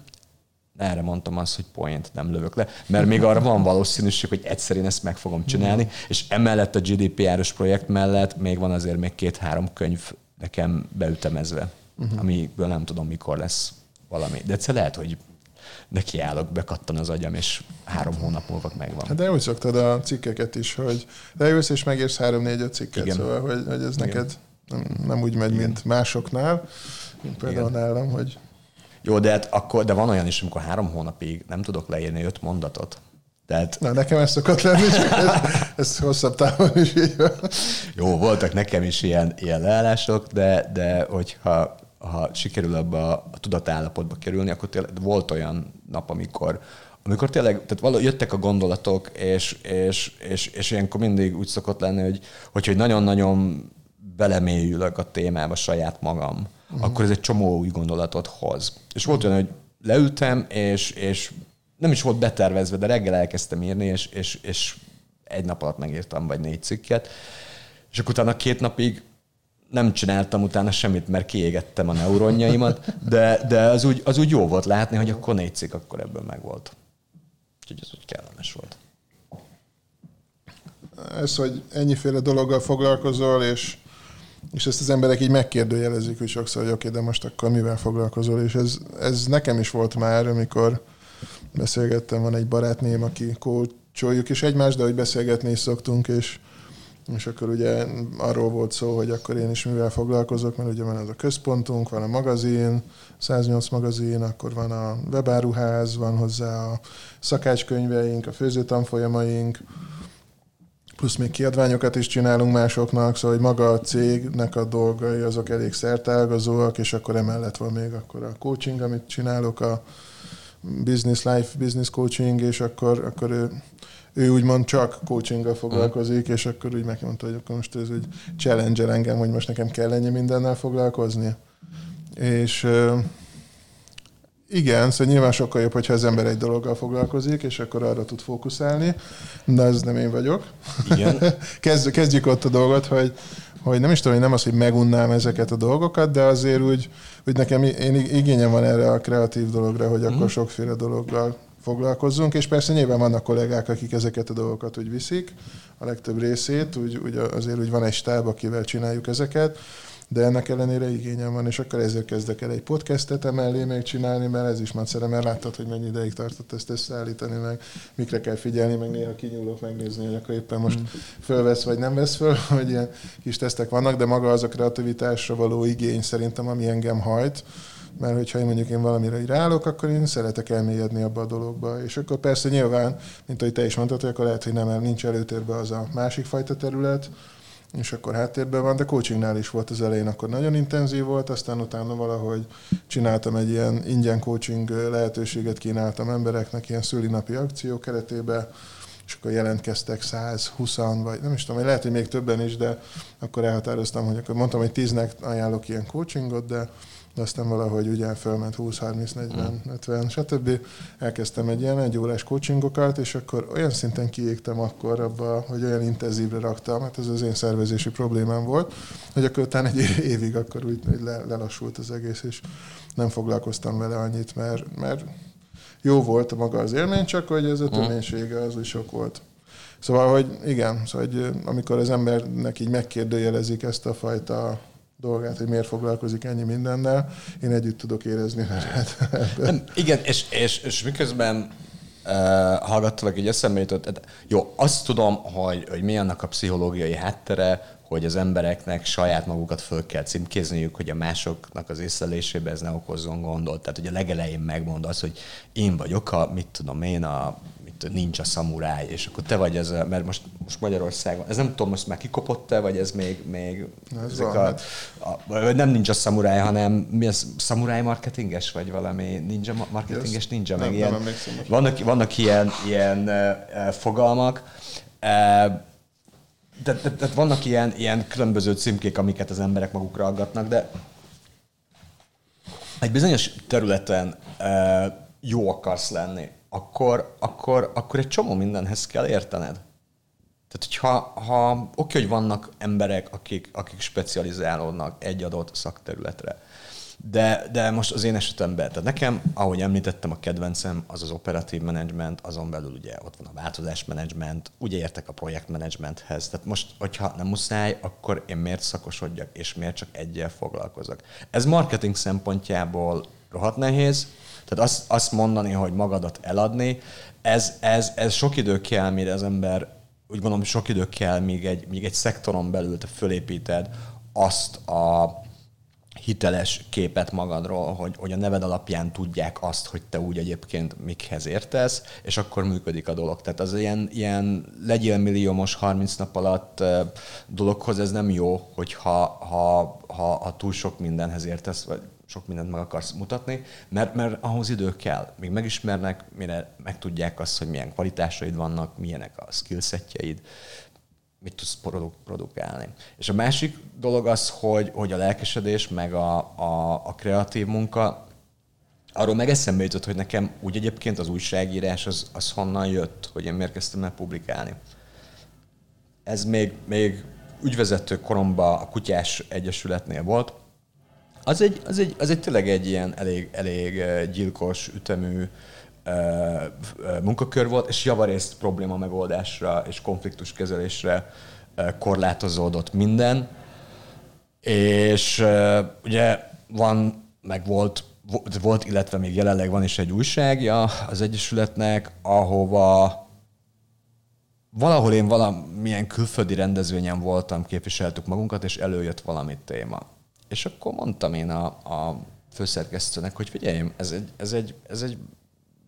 erre mondtam azt, hogy point nem lövök le, mert még arra van valószínűség, hogy egyszer én ezt meg fogom csinálni, és emellett a GDPR-os projekt mellett még van azért még két-három könyv nekem beütemezve uh-huh. amiből nem tudom, mikor lesz valami. De egyszer lehet, hogy nekiállok, bekattan az agyam, és három hónap múlva megvan. Hát de úgy szoktad a cikkeket is, hogy leülsz és megérsz három-négy-öt cikket, Igen. szóval, hogy, hogy ez Igen. neked nem, nem úgy megy, Igen. mint másoknál, mint például Igen. nálam, hogy jó, de, hát akkor, de van olyan is, amikor három hónapig nem tudok leírni öt mondatot. Tehát... Na, nekem ez szokott lenni, csak ez, ez hosszabb távon is így van. Jó, voltak nekem is ilyen, ilyen leállások, de, de hogyha ha sikerül abba a tudatállapotba kerülni, akkor tényleg volt olyan nap, amikor, amikor tényleg, tehát valahogy jöttek a gondolatok, és, és, és, és ilyenkor mindig úgy szokott lenni, hogy, hogy, hogy nagyon-nagyon belemélyülök a témába saját magam, uh-huh. akkor ez egy csomó új gondolatot hoz. És volt olyan, hogy leültem, és, és nem is volt betervezve, de reggel elkezdtem írni, és, és, és egy nap alatt megírtam, vagy négy cikket, és akkor utána két napig nem csináltam utána semmit, mert kiégettem a neuronjaimat, de, de az, úgy, az úgy jó volt látni, hogy akkor négy cikk akkor ebből megvolt. Úgyhogy ez úgy kellemes volt. Ez, hogy ennyiféle dologgal foglalkozol, és, és ezt az emberek így megkérdőjelezik, hogy sokszor, hogy oké, okay, de most akkor mivel foglalkozol, és ez, ez nekem is volt már, amikor beszélgettem, van egy barátném, aki kócsoljuk is egymást, de hogy beszélgetni is szoktunk, és és akkor ugye arról volt szó, hogy akkor én is mivel foglalkozok, mert ugye van ez a központunk, van a magazin, 108 magazin, akkor van a webáruház, van hozzá a szakácskönyveink, a főzőtanfolyamaink, plusz még kiadványokat is csinálunk másoknak, szóval hogy maga a cégnek a dolgai azok elég szertágazóak, és akkor emellett van még akkor a coaching, amit csinálok, a business life, business coaching, és akkor, akkor ő ő úgymond csak coachinggal foglalkozik, és akkor úgy megmondta, hogy akkor most ez úgy challenge engem, hogy most nekem kell ennyi mindennel foglalkozni. És igen, szóval nyilván sokkal jobb, hogyha az ember egy dologgal foglalkozik, és akkor arra tud fókuszálni, de ez nem én vagyok. Igen. Kezd, kezdjük ott a dolgot, hogy, hogy nem is tudom, hogy nem az, hogy megunnám ezeket a dolgokat, de azért úgy, hogy nekem én igényem van erre a kreatív dologra, hogy akkor mm. sokféle dologgal foglalkozzunk, és persze nyilván vannak kollégák, akik ezeket a dolgokat úgy viszik, a legtöbb részét, úgy, úgy azért úgy van egy stáb, akivel csináljuk ezeket, de ennek ellenére igényem van, és akkor ezért kezdek el egy podcastet emellé még csinálni, mert ez is macera, mert láttad, hogy mennyi ideig tartott ezt összeállítani, meg mikre kell figyelni, meg néha kinyúlok megnézni, hogy akkor éppen most mm. fölvesz vagy nem vesz föl, hogy ilyen kis tesztek vannak, de maga az a kreativitásra való igény szerintem, ami engem hajt, mert hogyha én mondjuk én valamire ráállok, akkor én szeretek elmélyedni abba a dologba. És akkor persze nyilván, mint ahogy te is mondtad, hogy akkor lehet, hogy nem, mert nincs előtérben az a másik fajta terület, és akkor háttérben van, de coachingnál is volt az elején, akkor nagyon intenzív volt, aztán utána valahogy csináltam egy ilyen ingyen coaching lehetőséget, kínáltam embereknek ilyen szülinapi akció keretében, és akkor jelentkeztek 120 vagy nem is tudom, lehet, hogy még többen is, de akkor elhatároztam, hogy akkor mondtam, hogy tíznek ajánlok ilyen coachingot, de de aztán valahogy ugye felment 20, 30, 40, 50, stb. Elkezdtem egy ilyen egy órás coachingokat, és akkor olyan szinten kiégtem akkor abba, hogy olyan intenzívre raktam, hát ez az én szervezési problémám volt, hogy akkor utána egy évig akkor úgy le, lelassult az egész, és nem foglalkoztam vele annyit, mert, mert jó volt maga az élmény, csak hogy ez a töménysége az úgy sok volt. Szóval, hogy igen, szóval, hogy amikor az embernek így megkérdőjelezik ezt a fajta dolgát, hogy miért foglalkozik ennyi mindennel, én együtt tudok érezni Nem, igen, és, és, és miközben uh, hallgattalak, így eszembe jutott, jó, azt tudom, hogy, hogy mi annak a pszichológiai háttere, hogy az embereknek saját magukat föl kell címkézniük, hogy a másoknak az észlelésébe ez ne okozzon gondot. Tehát, hogy a legelején megmond az, hogy én vagyok a, mit tudom én, a nincs a szamuráj, és akkor te vagy ez, mert most, most Magyarországon, ez nem tudom, most már kikopott-e, vagy ez még, még ez ezek a, a, nem nincs a szamuráj, hanem mi az, szamuráj marketinges, vagy valami ninja marketinges, ninja, meg nem, ilyen, nem vannak, vannak ilyen, ilyen uh, fogalmak, uh, tehát, tehát, tehát vannak ilyen, ilyen különböző címkék, amiket az emberek magukra aggatnak, de egy bizonyos területen uh, jó akarsz lenni, akkor, akkor, akkor egy csomó mindenhez kell értened. Tehát, hogyha ha, oké, hogy vannak emberek, akik, akik specializálódnak egy adott szakterületre, de, de most az én esetemben, tehát nekem, ahogy említettem, a kedvencem az az operatív management, azon belül ugye ott van a változás management, ugye értek a projektmenedzsmenthez. Tehát most, hogyha nem muszáj, akkor én miért szakosodjak, és miért csak egyel foglalkozok. Ez marketing szempontjából rohadt nehéz, tehát azt, azt mondani, hogy magadat eladni, ez, ez, ez sok idő kell, mire az ember, úgy gondolom, sok idő kell, míg egy, míg egy szektoron belül te fölépíted azt a hiteles képet magadról, hogy, hogy a neved alapján tudják azt, hogy te úgy egyébként mikhez értesz, és akkor működik a dolog. Tehát az ilyen, ilyen legyél milliómos 30 nap alatt dologhoz ez nem jó, hogyha ha, ha, ha túl sok mindenhez értesz, vagy sok mindent meg akarsz mutatni, mert, mert ahhoz idő kell. Még megismernek, mire megtudják azt, hogy milyen kvalitásaid vannak, milyenek a skillsetjeid, mit tudsz produkálni. És a másik dolog az, hogy, hogy a lelkesedés, meg a, a, a kreatív munka, arról meg eszembe jutott, hogy nekem úgy egyébként az újságírás az, az honnan jött, hogy én miért kezdtem el publikálni. Ez még, még ügyvezető koromban a Kutyás Egyesületnél volt, az egy, az egy, az egy tényleg egy ilyen elég, elég gyilkos, ütemű munkakör volt, és javarészt probléma megoldásra és konfliktus kezelésre korlátozódott minden. És ugye van, meg volt, volt, illetve még jelenleg van is egy újságja az Egyesületnek, ahova valahol én valamilyen külföldi rendezvényen voltam, képviseltük magunkat, és előjött valami téma. És akkor mondtam én a, a főszerkesztőnek, hogy figyelj, ez egy, ez egy, ez egy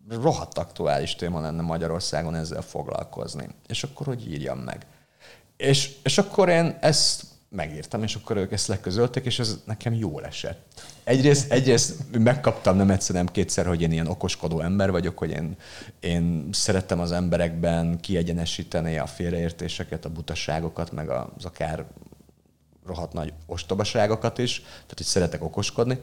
rohadt aktuális téma lenne Magyarországon ezzel foglalkozni. És akkor, hogy írjam meg. És, és akkor én ezt megírtam, és akkor ők ezt leközölték, és ez nekem jól esett. Egyrészt, egyrészt megkaptam nem egyszer, nem kétszer, hogy én ilyen okoskodó ember vagyok, hogy én, én szerettem az emberekben kiegyenesíteni a félreértéseket, a butaságokat, meg az akár rohadt nagy ostobaságokat is, tehát hogy szeretek okoskodni.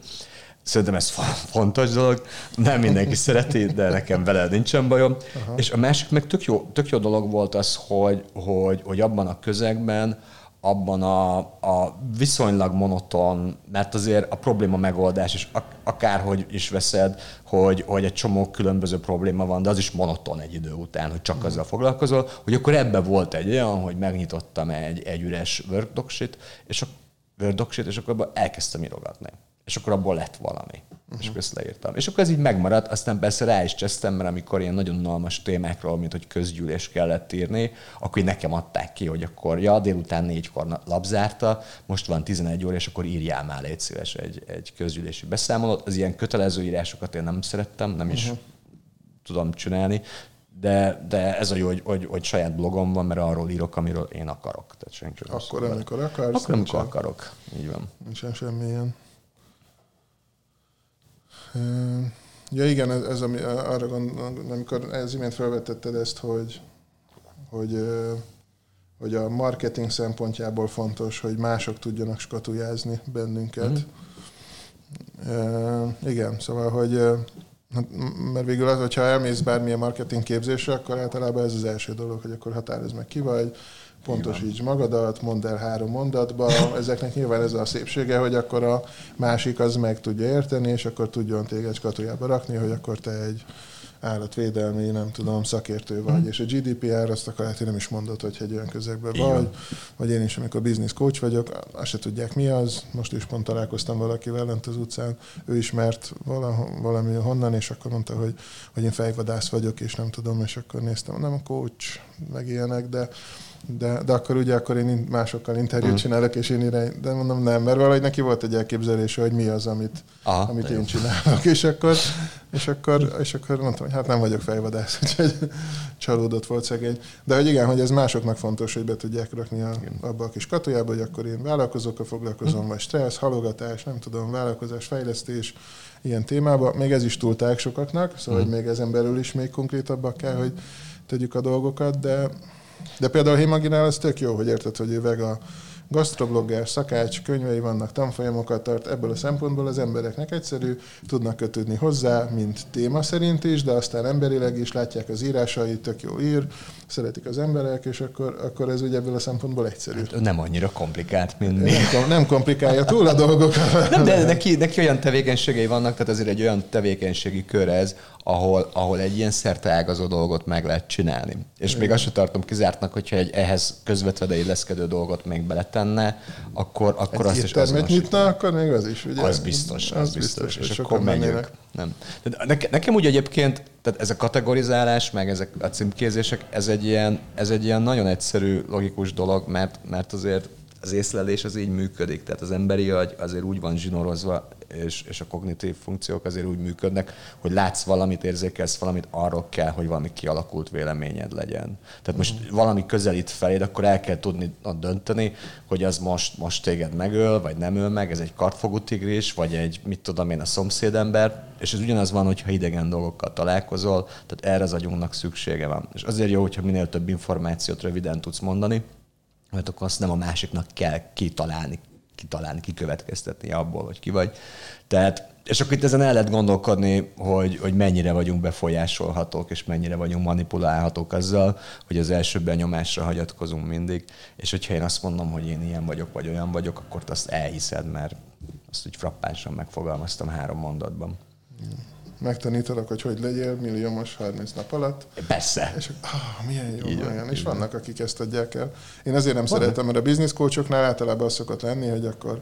Szerintem ez fontos dolog, nem mindenki szereti, de nekem vele nincsen bajom. Aha. És a másik meg tök jó, tök jó dolog volt az, hogy, hogy, hogy abban a közegben, abban a, a viszonylag monoton, mert azért a probléma megoldás, és akárhogy is veszed, hogy, hogy egy csomó különböző probléma van, de az is monoton egy idő után, hogy csak mm. azzal foglalkozol, hogy akkor ebbe volt egy olyan, hogy megnyitottam egy, egy üres Word és a Word és akkor elkezdtem írogatni és akkor abból lett valami. Uh-huh. És akkor ezt leírtam. És akkor ez így megmaradt, aztán persze rá is csesztem, mert amikor ilyen nagyon unalmas témákról, mint hogy közgyűlés kellett írni, akkor nekem adták ki, hogy akkor ja, délután négykor labzárta, most van 11 óra, és akkor írjál már légy szíves egy, egy közgyűlési beszámolót. Az ilyen kötelező írásokat én nem szerettem, nem is uh-huh. tudom csinálni, de, de ez a jó, hogy, hogy, hogy saját blogom van, mert arról írok, amiről én akarok. Tehát senki akkor, amikor akarsz. Akkor, amikor akarok. Így van. Nincsen semmilyen Ja igen, ez, ez ami, arra gondolom, amikor ez imént felvetetted ezt, hogy, hogy, hogy a marketing szempontjából fontos, hogy mások tudjanak skatujázni bennünket. Mm. Igen, szóval, hogy hát, mert végül az, hogyha elmész bármilyen marketing képzésre, akkor általában ez az első dolog, hogy akkor határozd meg ki vagy, pontosíts magadat, mondd el három mondatba. Ezeknek nyilván ez a szépsége, hogy akkor a másik az meg tudja érteni, és akkor tudjon téged skatujába rakni, hogy akkor te egy állatvédelmi, nem tudom, szakértő vagy, mm. és a GDPR azt akar, hát nem is mondod, hogy egy olyan közegben Igen. vagy, vagy én is, amikor business coach vagyok, azt se tudják mi az, most is pont találkoztam valakivel lent az utcán, ő ismert valami honnan, és akkor mondta, hogy, hogy én fejvadász vagyok, és nem tudom, és akkor néztem, nem a coach, meg ilyenek, de de, de akkor ugye akkor én másokkal interjút mm. csinálok, és én irány, de mondom nem, mert valahogy neki volt egy elképzelése, hogy mi az, amit, Aha, amit én csinálok, és akkor, és, akkor, és akkor mondtam, hogy hát nem vagyok fejvadász, úgyhogy csalódott volt szegény. De hogy igen, hogy ez másoknak fontos, hogy be tudják rakni a, abba a kis katujába, hogy akkor én vállalkozókkal foglalkozom, mm. vagy stressz, halogatás, nem tudom, vállalkozás, fejlesztés, ilyen témába. Még ez is túlták sokaknak, szóval mm. hogy még ezen belül is még konkrétabbak kell, hogy tegyük a dolgokat, de de például a Himaginál ez tök jó, hogy érted, hogy ő vega, gasztroblogger, szakács, könyvei vannak, tanfolyamokat tart, ebből a szempontból az embereknek egyszerű, tudnak kötődni hozzá, mint téma szerint is, de aztán emberileg is látják az írásait, tök jó ír, szeretik az emberek, és akkor, akkor ez ugye ebből a szempontból egyszerű. Hát nem annyira komplikált, mint mi. Nem, nem komplikálja túl a dolgokat. Nem, de neki, neki olyan tevékenységei vannak, tehát azért egy olyan tevékenységi kör ez, ahol, ahol egy ilyen ágazó dolgot meg lehet csinálni. És még azt sem tartom kizártnak, hogyha egy ehhez közvetve illeszkedő dolgot még beletenne, akkor, akkor egy azt is az nyitna, akkor még az is, ugye? Az biztos, az, az biztos. biztos. És, akkor menjünk. Nem. De nekem úgy egyébként, tehát ez a kategorizálás, meg ezek a címkézések, ez egy ilyen, ez egy ilyen nagyon egyszerű, logikus dolog, mert, mert azért az észlelés az így működik. Tehát az emberi agy azért úgy van zsinórozva, és, és a kognitív funkciók azért úgy működnek, hogy látsz valamit, érzékelsz valamit, arról kell, hogy valami kialakult véleményed legyen. Tehát most uh-huh. valami közelít feléd, akkor el kell tudni dönteni, hogy az most, most téged megöl, vagy nem öl meg, ez egy kartfogú tigris, vagy egy, mit tudom én, a szomszédember, és ez ugyanaz van, hogyha idegen dolgokkal találkozol, tehát erre az agyunknak szüksége van. És azért jó, hogyha minél több információt röviden tudsz mondani, mert akkor azt nem a másiknak kell kitalálni, kitalálni, kikövetkeztetni abból, hogy ki vagy. Tehát, és akkor itt ezen el lehet gondolkodni, hogy, hogy mennyire vagyunk befolyásolhatók, és mennyire vagyunk manipulálhatók azzal, hogy az első benyomásra hagyatkozunk mindig, és hogyha én azt mondom, hogy én ilyen vagyok, vagy olyan vagyok, akkor azt elhiszed, mert azt úgy frappánsan megfogalmaztam három mondatban. Mm megtanítanak, hogy hogy legyél milliómos 30 nap alatt. Persze. És ah, milyen jó, így olyan. És vannak, akik ezt adják el. Én azért nem Van. szeretem, mert a business coachoknál általában az szokott lenni, hogy akkor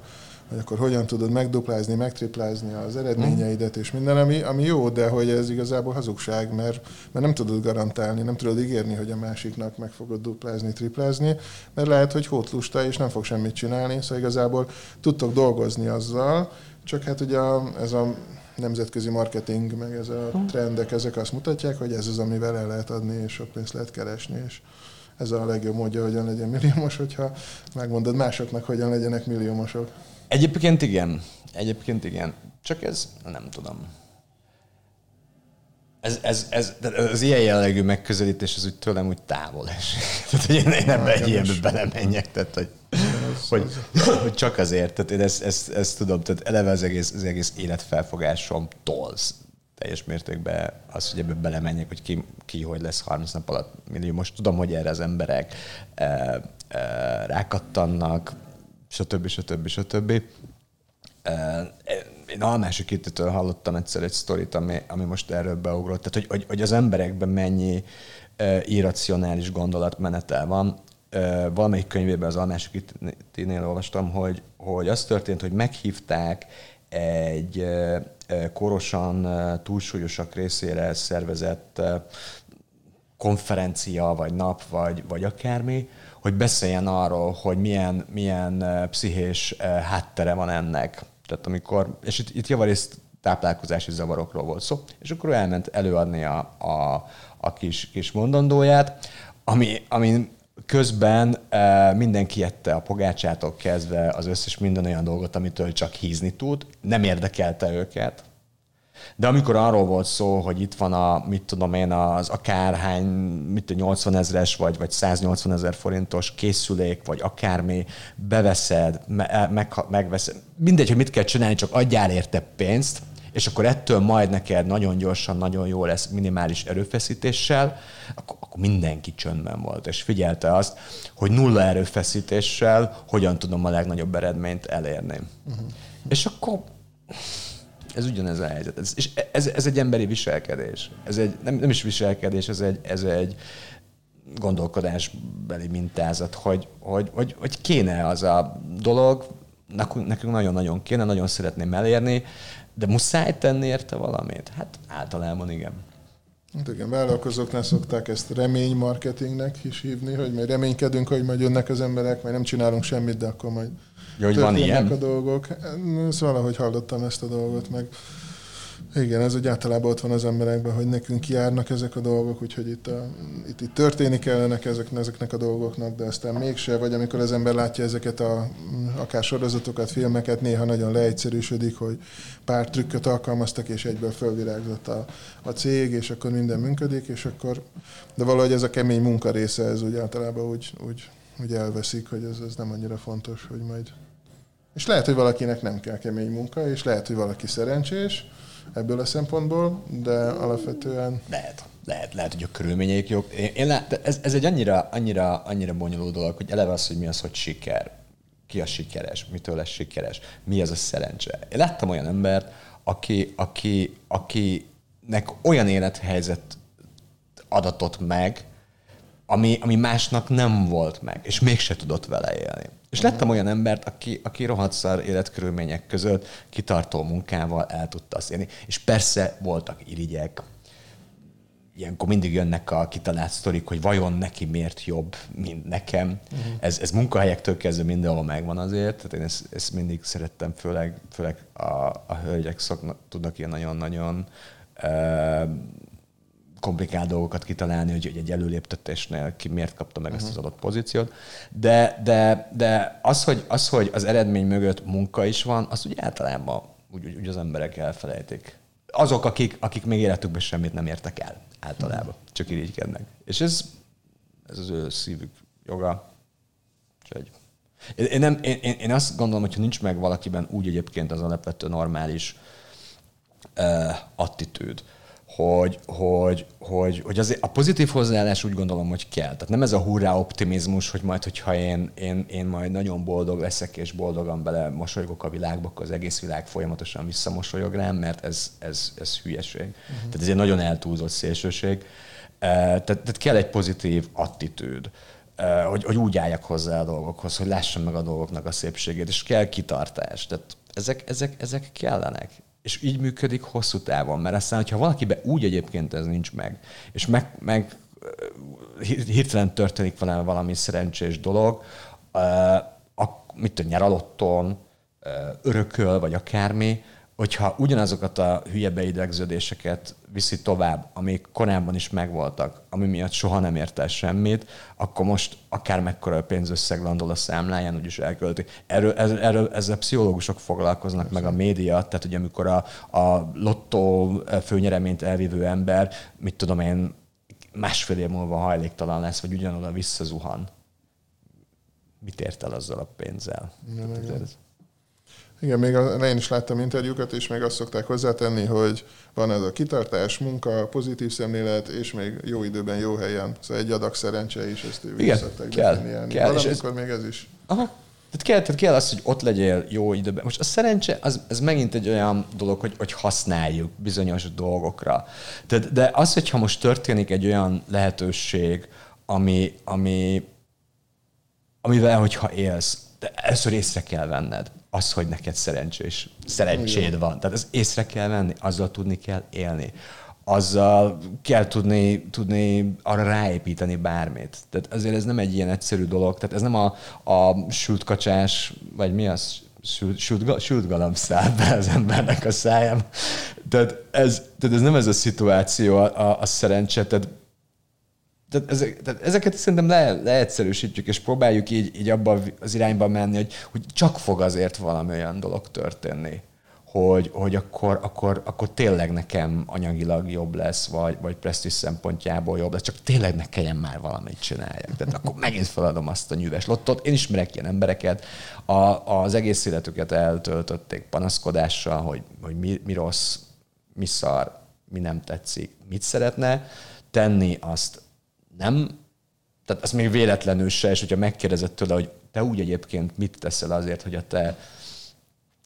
hogy akkor hogyan tudod megduplázni, megtriplázni az eredményeidet és minden, ami, ami jó, de hogy ez igazából hazugság, mert, mert nem tudod garantálni, nem tudod ígérni, hogy a másiknak meg fogod duplázni, triplázni, mert lehet, hogy hótlusta és nem fog semmit csinálni, szóval igazából tudtok dolgozni azzal, csak hát ugye ez a nemzetközi marketing, meg ez a hm. trendek, ezek azt mutatják, hogy ez az, amivel el lehet adni, és sok pénzt lehet keresni, és ez a legjobb módja, hogyan legyen milliómos, hogyha megmondod másoknak, hogyan legyenek milliómosok. Egyébként igen. Egyébként igen. Csak ez, nem tudom. Ez, ez, ez, az ilyen jellegű megközelítés az úgy tőlem úgy távol esik. Tehát, hogy én, én ebbe egy ilyenbe belemenjek. Tehát, hogy hogy, hogy csak azért, tehát én ezt, ezt, ezt tudom, tehát eleve az egész, az egész életfelfogásom tolsz teljes mértékben az, hogy ebbe belemenjek, hogy ki, ki hogy lesz 30 nap alatt millió. Most tudom, hogy erre az emberek e, e, rákattannak, stb. stb. stb. E, én a másik kétitől hallottam egyszer egy sztorit, ami, ami most erről beugrott. Tehát, hogy, hogy, hogy az emberekben mennyi e, irracionális gondolatmenetel van, valamelyik könyvében az Almásik Tinél olvastam, hogy, hogy az történt, hogy meghívták egy korosan túlsúlyosak részére szervezett konferencia, vagy nap, vagy, vagy akármi, hogy beszéljen arról, hogy milyen, milyen pszichés háttere van ennek. Tehát amikor, és itt, itt javarészt táplálkozási zavarokról volt szó, és akkor elment előadni a, a, a kis, kis mondandóját, ami, ami Közben e, mindenki ette a pogácsától kezdve az összes minden olyan dolgot, amitől csak hízni tud. Nem érdekelte őket. De amikor arról volt szó, hogy itt van a, mit tudom én, az akárhány, mit tudom, 80 ezres vagy, vagy 180 ezer forintos készülék, vagy akármi, beveszed, me, meg, megveszed, mindegy, hogy mit kell csinálni, csak adjál érte pénzt, és akkor ettől majd neked nagyon gyorsan, nagyon jó lesz minimális erőfeszítéssel, akkor, akkor mindenki csöndben volt, és figyelte azt, hogy nulla erőfeszítéssel hogyan tudom a legnagyobb eredményt elérni. Uh-huh. És akkor ez ugyanez a helyzet. Ez, és ez, ez egy emberi viselkedés. Ez egy, nem, nem is viselkedés, ez egy, ez egy gondolkodásbeli mintázat, hogy, hogy, hogy, hogy kéne az a dolog, nekünk nagyon-nagyon kéne, nagyon szeretném elérni, de muszáj tenni érte valamit? Hát általában igen. Hát igen, vállalkozóknál szokták ezt reménymarketingnek is hívni, hogy majd reménykedünk, hogy majd jönnek az emberek, majd nem csinálunk semmit, de akkor majd ja, hogy van ilyen? a dolgok. Szóval valahogy hallottam ezt a dolgot, meg igen, ez úgy általában ott van az emberekben, hogy nekünk járnak ezek a dolgok, úgyhogy itt, a, itt, itt történik kellenek ezek, ezeknek a dolgoknak, de aztán mégse, vagy amikor az ember látja ezeket a akár sorozatokat, filmeket, néha nagyon leegyszerűsödik, hogy pár trükköt alkalmaztak, és egyből fölvirágzott a, a cég, és akkor minden működik, és akkor, de valahogy ez a kemény munka része, ez úgy általában úgy, úgy, úgy elveszik, hogy ez, ez nem annyira fontos, hogy majd. És lehet, hogy valakinek nem kell kemény munka, és lehet, hogy valaki szerencsés, ebből a szempontból, de alapvetően... Lehet, lehet, lehet, hogy a körülményeik jók. Én, én lát, ez, ez, egy annyira, annyira, annyira bonyolult dolog, hogy eleve az, hogy mi az, hogy siker. Ki a sikeres, mitől lesz sikeres, mi az a szerencse. Én láttam olyan embert, aki, aki, akinek olyan élethelyzet adatott meg, ami, ami másnak nem volt meg, és mégse tudott vele élni. És lettem olyan embert, aki, aki rohadt szar életkörülmények között kitartó munkával el tudta azt élni. És persze voltak irigyek, ilyenkor mindig jönnek a kitalált sztorik, hogy vajon neki miért jobb, mint nekem. Uh-huh. Ez, ez munkahelyektől kezdve mindenhol megvan azért, tehát én ezt, ezt mindig szerettem, főleg, főleg a, a hölgyek szoknak, tudnak ilyen nagyon-nagyon uh, komplikált dolgokat kitalálni, hogy egy előléptetésnél ki miért kapta meg uh-huh. ezt az adott pozíciót. De, de, de az, hogy, az, hogy az eredmény mögött munka is van, azt úgy általában úgy, úgy, úgy az emberek elfelejtik. Azok, akik, akik még életükben semmit nem értek el, általában. Uh-huh. Csak irigykednek. És ez, ez az ő szívük joga. Úgyhogy én, nem, én, én azt gondolom, hogy ha nincs meg valakiben úgy egyébként az alapvető normális uh, attitűd, hogy, hogy, hogy, hogy azért a pozitív hozzáállás úgy gondolom, hogy kell. Tehát nem ez a hurrá optimizmus, hogy majd, hogyha én, én, én majd nagyon boldog leszek, és boldogan bele mosolygok a világba, akkor az egész világ folyamatosan visszamosolyog rám, mert ez, ez, ez hülyeség. Uh-huh. Tehát ez egy nagyon eltúlzott szélsőség. Tehát, tehát kell egy pozitív attitűd hogy, hogy úgy álljak hozzá a dolgokhoz, hogy lássam meg a dolgoknak a szépségét, és kell kitartás. Tehát ezek, ezek, ezek kellenek és így működik hosszú távon, mert aztán, hogyha valakiben úgy egyébként ez nincs meg, és meg, meg hirtelen történik vele valami szerencsés dolog, a, mit tudom, nyer alotton, örököl, vagy akármi, hogyha ugyanazokat a hülye beidegződéseket viszi tovább, amik korábban is megvoltak, ami miatt soha nem ért el semmit, akkor most akár mekkora pénzösszeg landol a számláján, úgyis elkölti. Erről, erről, ezzel pszichológusok foglalkoznak, meg a média, tehát hogy amikor a, a lottó főnyereményt elvívő ember, mit tudom én, másfél év múlva hajléktalan lesz, vagy ugyanoda visszazuhan. Mit ért el azzal a pénzzel? Igen, igen. Igen, még én is láttam interjúkat, és még azt szokták hozzátenni, hogy van ez a kitartás, munka, pozitív szemlélet, és még jó időben, jó helyen. Szóval egy adag szerencse is, ezt ők Igen, kell, definiálni. kell. Valamikor ez... még ez is. Aha. Tehát kell, tehát kell az, hogy ott legyél jó időben. Most a szerencse, az, ez megint egy olyan dolog, hogy, hogy használjuk bizonyos dolgokra. Tehát, de az, hogyha most történik egy olyan lehetőség, ami, ami, amivel, hogyha élsz, de először észre kell venned az, hogy neked szerencsés, szerencséd van. Tehát ez észre kell venni, azzal tudni kell élni. Azzal kell tudni, tudni arra ráépíteni bármit. Tehát azért ez nem egy ilyen egyszerű dolog. Tehát ez nem a, a sült kacsás, vagy mi az? Sült, sült, sült galamb száll be az embernek a száján. Tehát ez, tehát ez nem ez a szituáció a, a, a szerencse. Tehát tehát, ezek, tehát ezeket szerintem le, leegyszerűsítjük, és próbáljuk így, így abba az irányba menni, hogy, hogy csak fog azért valami olyan dolog történni, hogy, hogy akkor, akkor, akkor tényleg nekem anyagilag jobb lesz, vagy, vagy presztis szempontjából jobb lesz, csak tényleg ne kelljen már valamit csináljak. Tehát akkor megint feladom azt a nyűves lottot. Én ismerek ilyen embereket, a, az egész életüket eltöltötték panaszkodással, hogy, hogy mi, mi rossz, mi szar, mi nem tetszik, mit szeretne tenni, azt nem, tehát az még véletlenül se, és hogyha megkérdezett tőle, hogy te úgy egyébként mit teszel azért, hogy a te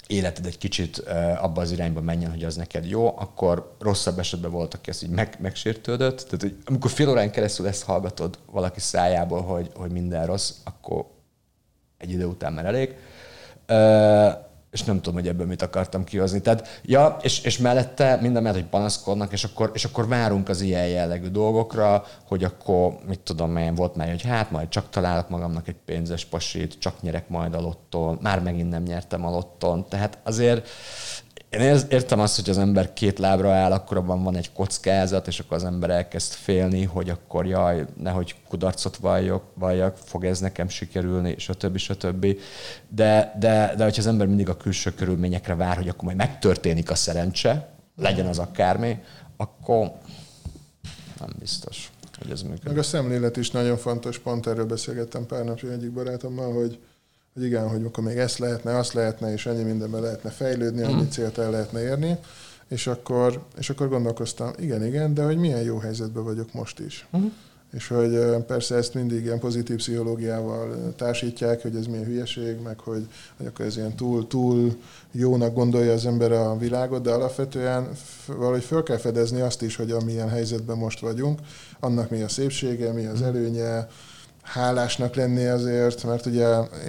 életed egy kicsit abba az irányba menjen, hogy az neked jó, akkor rosszabb esetben volt, aki ezt így meg, megsértődött. Tehát, hogy amikor fél órán keresztül ezt hallgatod valaki szájából, hogy, hogy minden rossz, akkor egy idő után már elég és nem tudom, hogy ebből mit akartam kihozni. Tehát, ja, és, és mellette minden mellett, hogy panaszkodnak, és akkor, és akkor várunk az ilyen jellegű dolgokra, hogy akkor, mit tudom én, volt már, hogy hát majd csak találok magamnak egy pénzes pasit, csak nyerek majd a lotton, már megint nem nyertem a lotton. Tehát azért én értem azt, hogy az ember két lábra áll, akkor abban van egy kockázat, és akkor az ember elkezd félni, hogy akkor jaj, nehogy kudarcot valljak, valljak fog ez nekem sikerülni, stb. stb. De, de, de hogyha az ember mindig a külső körülményekre vár, hogy akkor majd megtörténik a szerencse, legyen az akármi, akkor nem biztos, hogy ez működik. Meg a szemlélet is nagyon fontos, pont erről beszélgettem pár napja egyik barátommal, hogy hogy igen, hogy akkor még ezt lehetne, azt lehetne, és ennyi mindenben lehetne fejlődni, annyi mhm. célt el lehetne érni, és akkor, és akkor gondolkoztam, igen, igen, de hogy milyen jó helyzetben vagyok most is. Uh-huh. És hogy persze ezt mindig ilyen pozitív pszichológiával társítják, hogy ez milyen hülyeség, meg hogy, hogy akkor ez ilyen túl, túl jónak gondolja az ember a világot, de alapvetően valahogy föl kell fedezni azt is, hogy amilyen helyzetben most vagyunk, annak mi a szépsége, mi az mhm. előnye, hálásnak lenni azért, mert ugye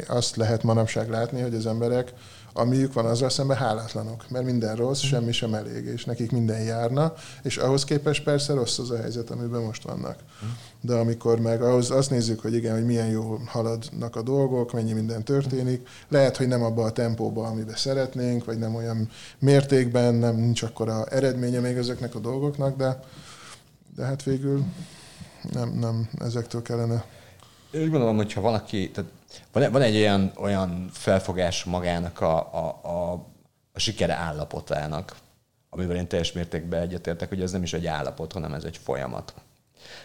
azt lehet manapság látni, hogy az emberek, amiük van, azzal szemben hálátlanok, mert minden rossz, semmi sem elég, és nekik minden járna, és ahhoz képest persze rossz az a helyzet, amiben most vannak. De amikor meg ahhoz azt nézzük, hogy igen, hogy milyen jól haladnak a dolgok, mennyi minden történik, lehet, hogy nem abba a tempóba, amiben szeretnénk, vagy nem olyan mértékben, nem nincs akkora eredménye még ezeknek a dolgoknak, de, de hát végül nem, nem ezektől kellene úgy gondolom, hogyha valaki, tehát van, van egy olyan, olyan felfogás magának a, a, a, a sikere állapotának, amivel én teljes mértékben egyetértek, hogy ez nem is egy állapot, hanem ez egy folyamat.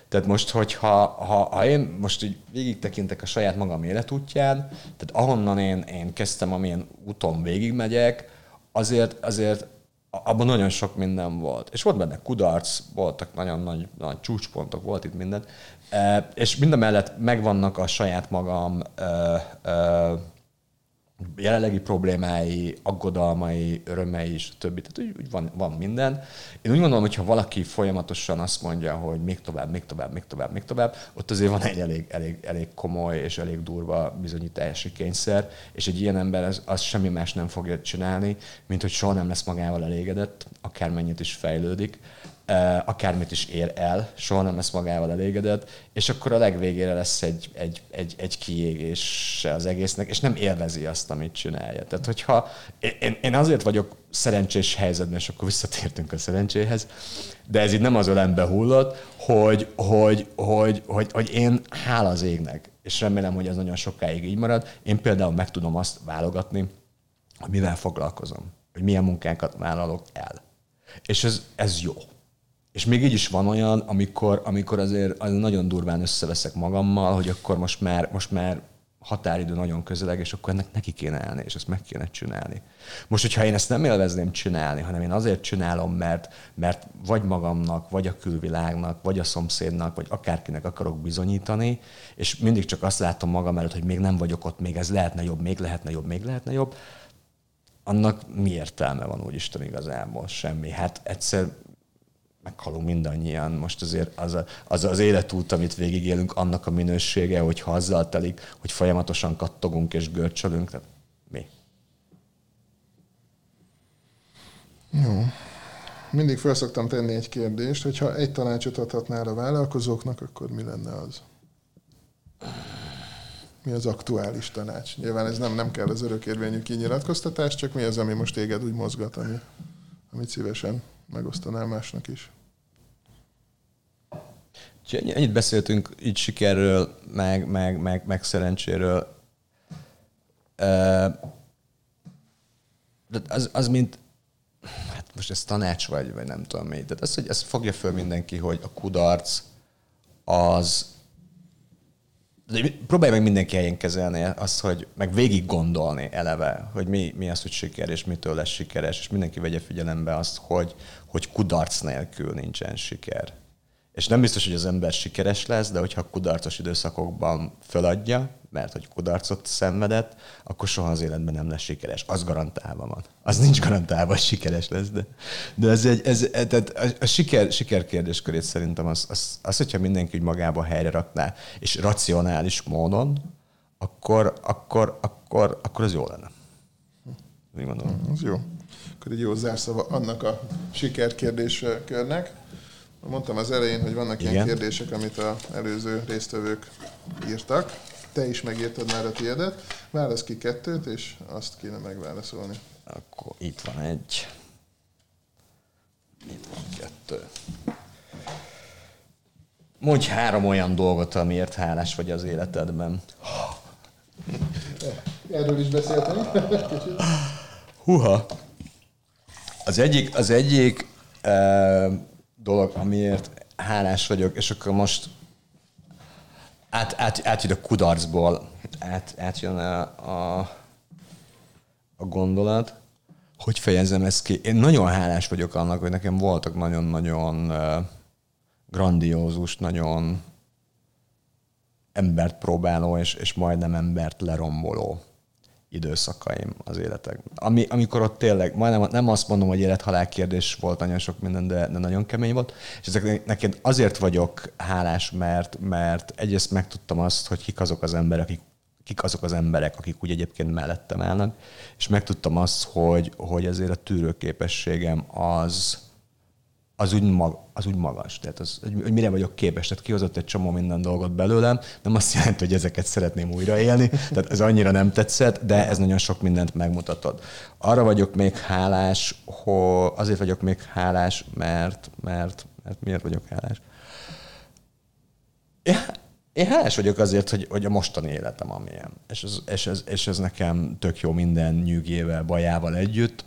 Tehát most, hogyha ha, ha én most így végig tekintek a saját magam életútján, tehát ahonnan én, én kezdtem, amilyen úton végigmegyek, azért, azért abban nagyon sok minden volt. És volt benne kudarc, voltak nagyon nagy, nagy csúcspontok, volt itt minden, és mind a mellett megvannak a saját magam jelenlegi problémái, aggodalmai, örömei és többi. Tehát úgy, úgy van, van minden. Én úgy gondolom, hogy ha valaki folyamatosan azt mondja, hogy még tovább, még tovább, még tovább, még tovább, ott azért van egy elég, elég, elég komoly és elég durva bizonyítási kényszer, és egy ilyen ember az, az semmi más nem fogja csinálni, mint hogy soha nem lesz magával elégedett, akármennyit is fejlődik akármit is ér el, soha nem lesz magával elégedett, és akkor a legvégére lesz egy, egy, egy, egy kiégés az egésznek, és nem élvezi azt, amit csinálja. Tehát, hogyha én, én azért vagyok szerencsés helyzetben, és akkor visszatértünk a szerencséhez, de ez így nem az ölembe hullott, hogy, hogy, hogy, hogy, hogy én hála az égnek, és remélem, hogy ez nagyon sokáig így marad, én például meg tudom azt válogatni, hogy mivel foglalkozom, hogy milyen munkákat vállalok el. És ez, ez jó. És még így is van olyan, amikor, amikor azért, azért nagyon durván összeveszek magammal, hogy akkor most már, most már határidő nagyon közeleg, és akkor ennek neki kéne elni, és ezt meg kéne csinálni. Most, hogyha én ezt nem élvezném csinálni, hanem én azért csinálom, mert, mert vagy magamnak, vagy a külvilágnak, vagy a szomszédnak, vagy akárkinek akarok bizonyítani, és mindig csak azt látom magam előtt, hogy még nem vagyok ott, még ez lehetne jobb, még lehetne jobb, még lehetne jobb, annak mi értelme van úgyisten igazából? Semmi. Hát egyszer meghalunk mindannyian. Most azért az, a, az az életút, amit végigélünk, annak a minősége, hogyha azzal telik, hogy folyamatosan kattogunk és görcsölünk, tehát mi? Jó. Mindig fel szoktam tenni egy kérdést, hogy ha egy tanácsot adhatnál a vállalkozóknak, akkor mi lenne az? Mi az aktuális tanács? Nyilván ez nem, nem kell az örökérvényű kinyilatkoztatás, csak mi az, ami most téged úgy mozgat, ami, amit szívesen megosztanál másnak is. Ennyit beszéltünk így sikerről, meg, meg, meg, meg szerencséről. De az, az mint, hát most ez tanács vagy, vagy nem tudom mi. Tehát az, hogy ezt fogja föl mindenki, hogy a kudarc az, de próbálj meg mindenki helyén kezelni azt, hogy meg végig gondolni eleve, hogy mi, mi az, hogy siker, és mitől lesz sikeres, és mindenki vegye figyelembe azt, hogy, hogy kudarc nélkül nincsen siker és nem biztos, hogy az ember sikeres lesz, de hogyha kudarcos időszakokban föladja, mert hogy kudarcot szenvedett, akkor soha az életben nem lesz sikeres. Az garantálva van. Az nincs garantálva, hogy sikeres lesz, de, de ez egy, ez, tehát a, a siker, siker kérdéskörét szerintem az, az, az, hogyha mindenki úgy magába helyre rakná, és racionális módon, akkor, akkor, akkor, akkor az jó lenne. Mi mondom? Ez jó. Akkor egy jó zárszava annak a sikerkérdéskörnek. Mondtam az elején, hogy vannak Igen. ilyen kérdések, amit az előző résztvevők írtak. Te is megírtad már a tiédet. Válasz ki kettőt, és azt kéne megválaszolni. Akkor itt van egy. Itt van kettő. Mondj három olyan dolgot, amiért hálás vagy az életedben. Erről is beszéltem. Huha. Az egyik, az egyik uh, dolog, amiért hálás vagyok, és akkor most át, át, átjön a kudarcból, át, átjön a, a, a gondolat, hogy fejezem ezt ki. Én nagyon hálás vagyok annak, hogy nekem voltak nagyon-nagyon grandiózus, nagyon embert próbáló, és, és majdnem embert leromboló időszakaim az életek. Ami, amikor ott tényleg, majdnem nem azt mondom, hogy élet-halál kérdés volt nagyon sok minden, de, de nagyon kemény volt. És ezek nekem azért vagyok hálás, mert, mert egyrészt megtudtam azt, hogy kik azok az emberek, akik kik azok az emberek, akik úgy egyébként mellettem állnak, és megtudtam azt, hogy, hogy ezért a tűrőképességem az, az úgy, mag, az úgy magas. Tehát az, hogy mire vagyok képes. Tehát kihozott egy csomó minden dolgot belőlem, nem azt jelenti, hogy ezeket szeretném újraélni, tehát ez annyira nem tetszett, de ez nagyon sok mindent megmutatod. Arra vagyok még hálás, hogy azért vagyok még hálás, mert, mert, mert miért vagyok hálás? Én, én hálás vagyok azért, hogy, hogy a mostani életem amilyen. És ez, és, ez, és ez nekem tök jó minden nyűgével, bajával együtt.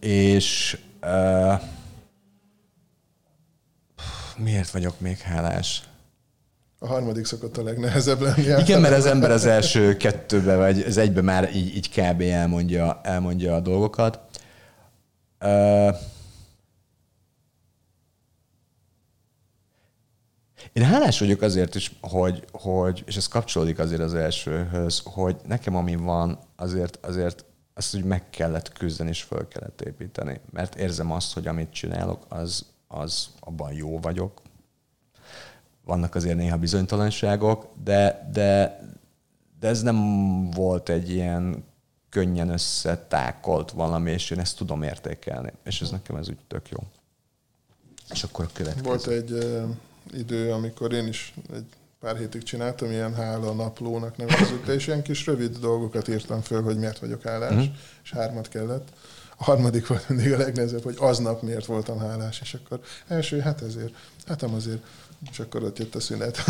És uh, miért vagyok még hálás? A harmadik szokott a legnehezebb lenni. Igen, mert az ember az első kettőbe, vagy az egybe már így, így kb. elmondja, elmondja a dolgokat. Uh, én hálás vagyok azért is, hogy, hogy, és ez kapcsolódik azért az elsőhöz, hogy nekem ami van, azért, azért azt úgy meg kellett küzdeni és föl kellett építeni. Mert érzem azt, hogy amit csinálok, az, az abban jó vagyok. Vannak azért néha bizonytalanságok, de, de, de ez nem volt egy ilyen könnyen összetákolt valami, és én ezt tudom értékelni. És ez nekem ez úgy tök jó. És akkor a következő. Volt egy uh, idő, amikor én is egy pár hétig csináltam, ilyen hála naplónak nevezzük, és ilyen kis rövid dolgokat írtam föl, hogy miért vagyok hálás, mm-hmm. és hármat kellett. A harmadik volt mindig a legnehezebb, hogy aznap miért voltam hálás, és akkor első, hát ezért, hát nem azért, és akkor ott jött a szünet.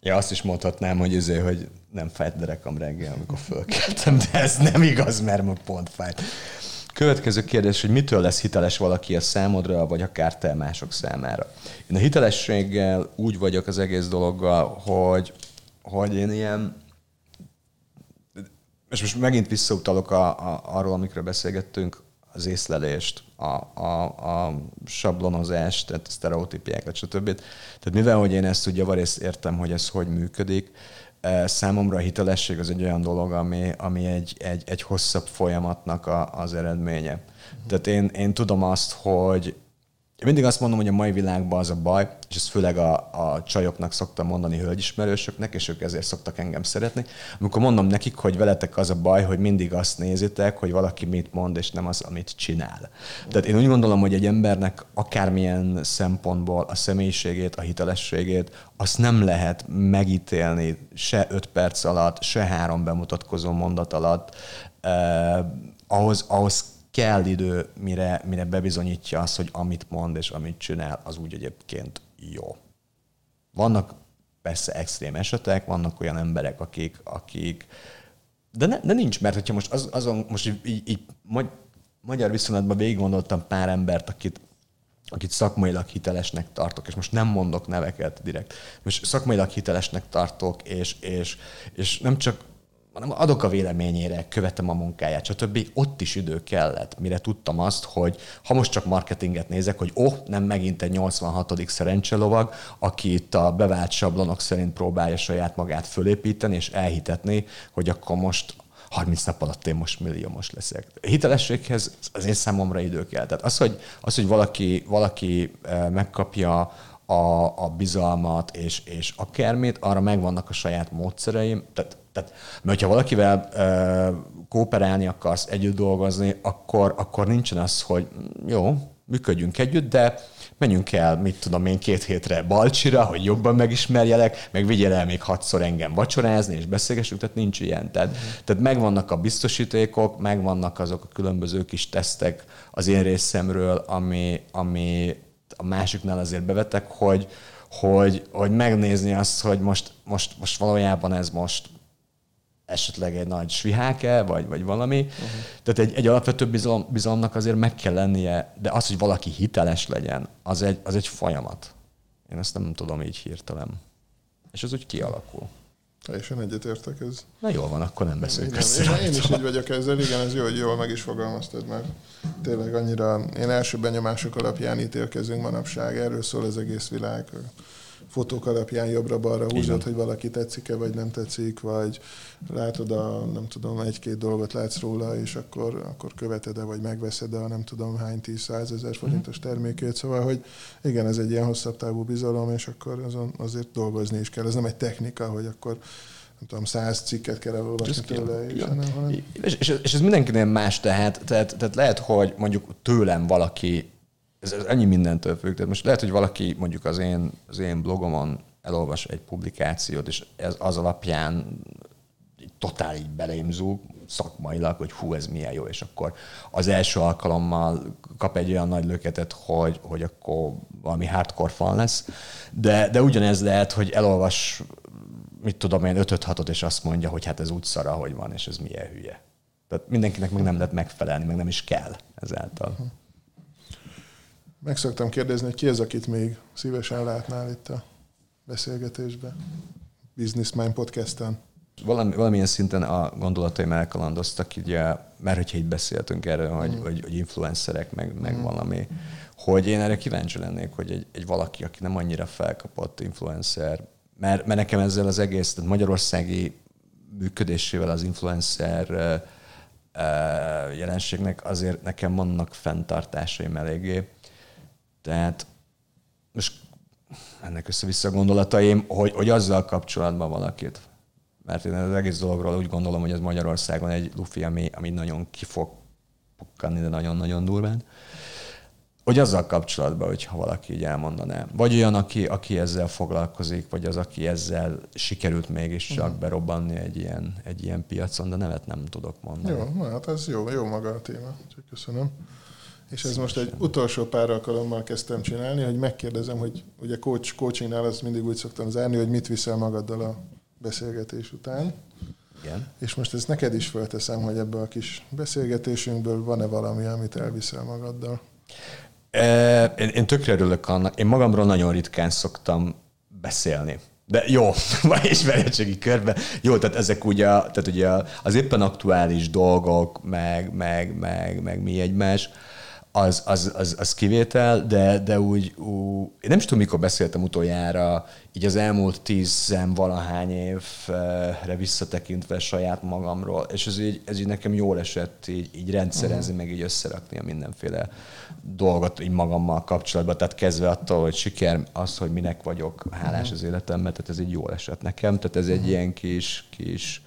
Ja, azt is mondhatnám, hogy azért, hogy nem fájt derekam reggel, amikor fölkeltem, de ez nem igaz, mert ma pont fájt. Következő kérdés, hogy mitől lesz hiteles valaki a számodra, vagy akár te mások számára. Én a hitelességgel úgy vagyok az egész dologgal, hogy, hogy én ilyen és most megint visszautalok a, a, arról, amikről beszélgettünk, az észlelést, a, a, a sablonozást, tehát a sztereotípiákat, stb. Tehát mivel, hogy én ezt úgy javarészt értem, hogy ez hogy működik, eh, számomra a hitelesség az egy olyan dolog, ami, ami egy, egy, egy hosszabb folyamatnak a, az eredménye. Tehát én, én tudom azt, hogy én mindig azt mondom, hogy a mai világban az a baj, és ezt főleg a, a csajoknak szoktam mondani hölgyismerősöknek, és ők ezért szoktak engem szeretni. Amikor mondom nekik, hogy veletek az a baj, hogy mindig azt nézitek, hogy valaki mit mond, és nem az, amit csinál. Tehát én úgy gondolom, hogy egy embernek akármilyen szempontból a személyiségét, a hitelességét, azt nem lehet megítélni se öt perc alatt, se három bemutatkozó mondat alatt. Eh, ahhoz, ahhoz kell idő, mire, mire bebizonyítja azt, hogy amit mond és amit csinál, az úgy egyébként jó. Vannak persze extrém esetek, vannak olyan emberek, akik, akik de, ne, de nincs, mert hogyha most az, azon, most így, így, így magyar viszonylatban végig gondoltam pár embert, akit, akit szakmailag hitelesnek tartok, és most nem mondok neveket direkt, most szakmailag hitelesnek tartok, és, és, és nem csak hanem adok a véleményére, követem a munkáját, stb. Ott is idő kellett, mire tudtam azt, hogy ha most csak marketinget nézek, hogy oh, nem megint egy 86. szerencselovag, aki itt a bevált sablonok szerint próbálja saját magát fölépíteni és elhitetni, hogy akkor most 30 nap alatt én most milliómos leszek. Hitelességhez az én számomra idő kell. Tehát az, hogy, az, hogy valaki, valaki eh, megkapja a, a bizalmat és, és akármit, arra megvannak a saját módszereim. Tehát, tehát mert ha valakivel e, kooperálni akarsz, együtt dolgozni, akkor, akkor nincsen az, hogy jó, működjünk együtt, de menjünk el, mit tudom én, két hétre Balcsira, hogy jobban megismerjelek, meg vigyél el még hatszor engem vacsorázni, és beszélgessünk, tehát nincs ilyen. Tehát, uh-huh. tehát megvannak a biztosítékok, megvannak azok a különböző kis tesztek az én részemről, ami, ami a másiknál azért bevetek, hogy, hogy, hogy megnézni azt, hogy most, most, most valójában ez most esetleg egy nagy sviháke, vagy, vagy valami. Uh-huh. Tehát egy, egy alapvető bizalom, bizalomnak azért meg kell lennie, de az, hogy valaki hiteles legyen, az egy, az egy folyamat. Én ezt nem tudom így hirtelen. És az úgy kialakul. Teljesen egyetértek ez. Na jól van, akkor nem beszélünk én, én, én is így vagyok ezzel, igen, ez jó, hogy jól meg is fogalmaztad, mert tényleg annyira, én első benyomások alapján ítélkezünk manapság, erről szól az egész világ fotók alapján jobbra-balra húzod, hogy valaki tetszik-e, vagy nem tetszik, vagy látod a, nem tudom, egy-két dolgot látsz róla, és akkor, akkor követed-e, vagy megveszed a nem tudom hány tíz százezer mhm. forintos termékét. Szóval, hogy igen, ez egy ilyen hosszabb távú bizalom, és akkor azon azért dolgozni is kell. Ez nem egy technika, hogy akkor nem tudom, száz cikket kell elolvasni tőle, és, hanem... És, és, és, ez mindenkinél más, tehát, tehát, tehát lehet, hogy mondjuk tőlem valaki ez, ez ennyi mindentől függ. Tehát most lehet, hogy valaki mondjuk az én, az én blogomon elolvas egy publikációt, és ez az alapján totál így beleimzul szakmailag, hogy hú, ez milyen jó, és akkor az első alkalommal kap egy olyan nagy löketet, hogy, hogy akkor valami hardcore fan lesz. De, de ugyanez lehet, hogy elolvas, mit tudom én, 5 6 és azt mondja, hogy hát ez úgy szara, hogy van, és ez milyen hülye. Tehát mindenkinek meg nem lehet megfelelni, meg nem is kell ezáltal. Uh-huh. Meg szoktam kérdezni, hogy ki az, akit még szívesen látnál itt a beszélgetésben, Business Mind podcasten. Valami, valamilyen szinten a gondolataim elkalandoztak, ugye, mert hogyha itt beszéltünk erről, mm. hogy, hogy, hogy influencerek, meg, meg mm. valami, hogy én erre kíváncsi lennék, hogy egy, egy valaki, aki nem annyira felkapott influencer, mert, mert nekem ezzel az egész, tehát magyarországi működésével az influencer jelenségnek azért nekem vannak fenntartásaim eléggé. Tehát most ennek össze-vissza gondolataim, hogy, hogy azzal kapcsolatban valakit. Mert én az egész dologról úgy gondolom, hogy ez Magyarországon egy lufi, ami, ami nagyon ki fog pukkanni, de nagyon-nagyon durván. Hogy azzal kapcsolatban, hogyha valaki így elmondaná. Vagy olyan, aki, aki ezzel foglalkozik, vagy az, aki ezzel sikerült mégiscsak uh-huh. berobbanni egy ilyen, egy ilyen piacon, de nevet nem tudok mondani. Jó, hát ez jó, jó maga a téma. Köszönöm. És ez most egy utolsó pár alkalommal kezdtem csinálni, hogy megkérdezem, hogy ugye coach, coachingnál azt mindig úgy szoktam zárni, hogy mit viszel magaddal a beszélgetés után. Igen. És most ezt neked is fölteszem, hogy ebből a kis beszélgetésünkből van-e valami, amit elviszel magaddal? E, én, én tökre örülök annak. Én magamról nagyon ritkán szoktam beszélni. De jó, vagy ismeretségi körbe. Jó, tehát ezek ugye, tehát ugye az éppen aktuális dolgok, meg, meg, meg, meg mi egymás az, az, az, az kivétel, de, de úgy, úgy, én nem is tudom, mikor beszéltem utoljára, így az elmúlt tízen valahány évre visszatekintve saját magamról, és ez így, ez így nekem jól esett így, így rendszerezni, uh-huh. meg így összerakni a mindenféle dolgot így magammal kapcsolatban, tehát kezdve attól, hogy siker, az, hogy minek vagyok hálás uh-huh. az életemben, tehát ez így jól esett nekem, tehát ez egy uh-huh. ilyen kis, kis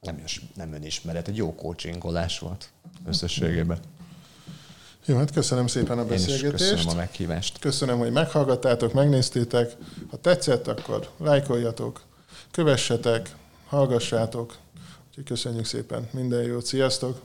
nem, nem önismeret, egy jó coachingolás volt összességében. Jó, hát köszönöm szépen a beszélgetést. köszönöm a meghívást. Köszönöm, hogy meghallgattátok, megnéztétek. Ha tetszett, akkor lájkoljatok, kövessetek, hallgassátok. Úgyhogy köszönjük szépen. Minden jót. Sziasztok!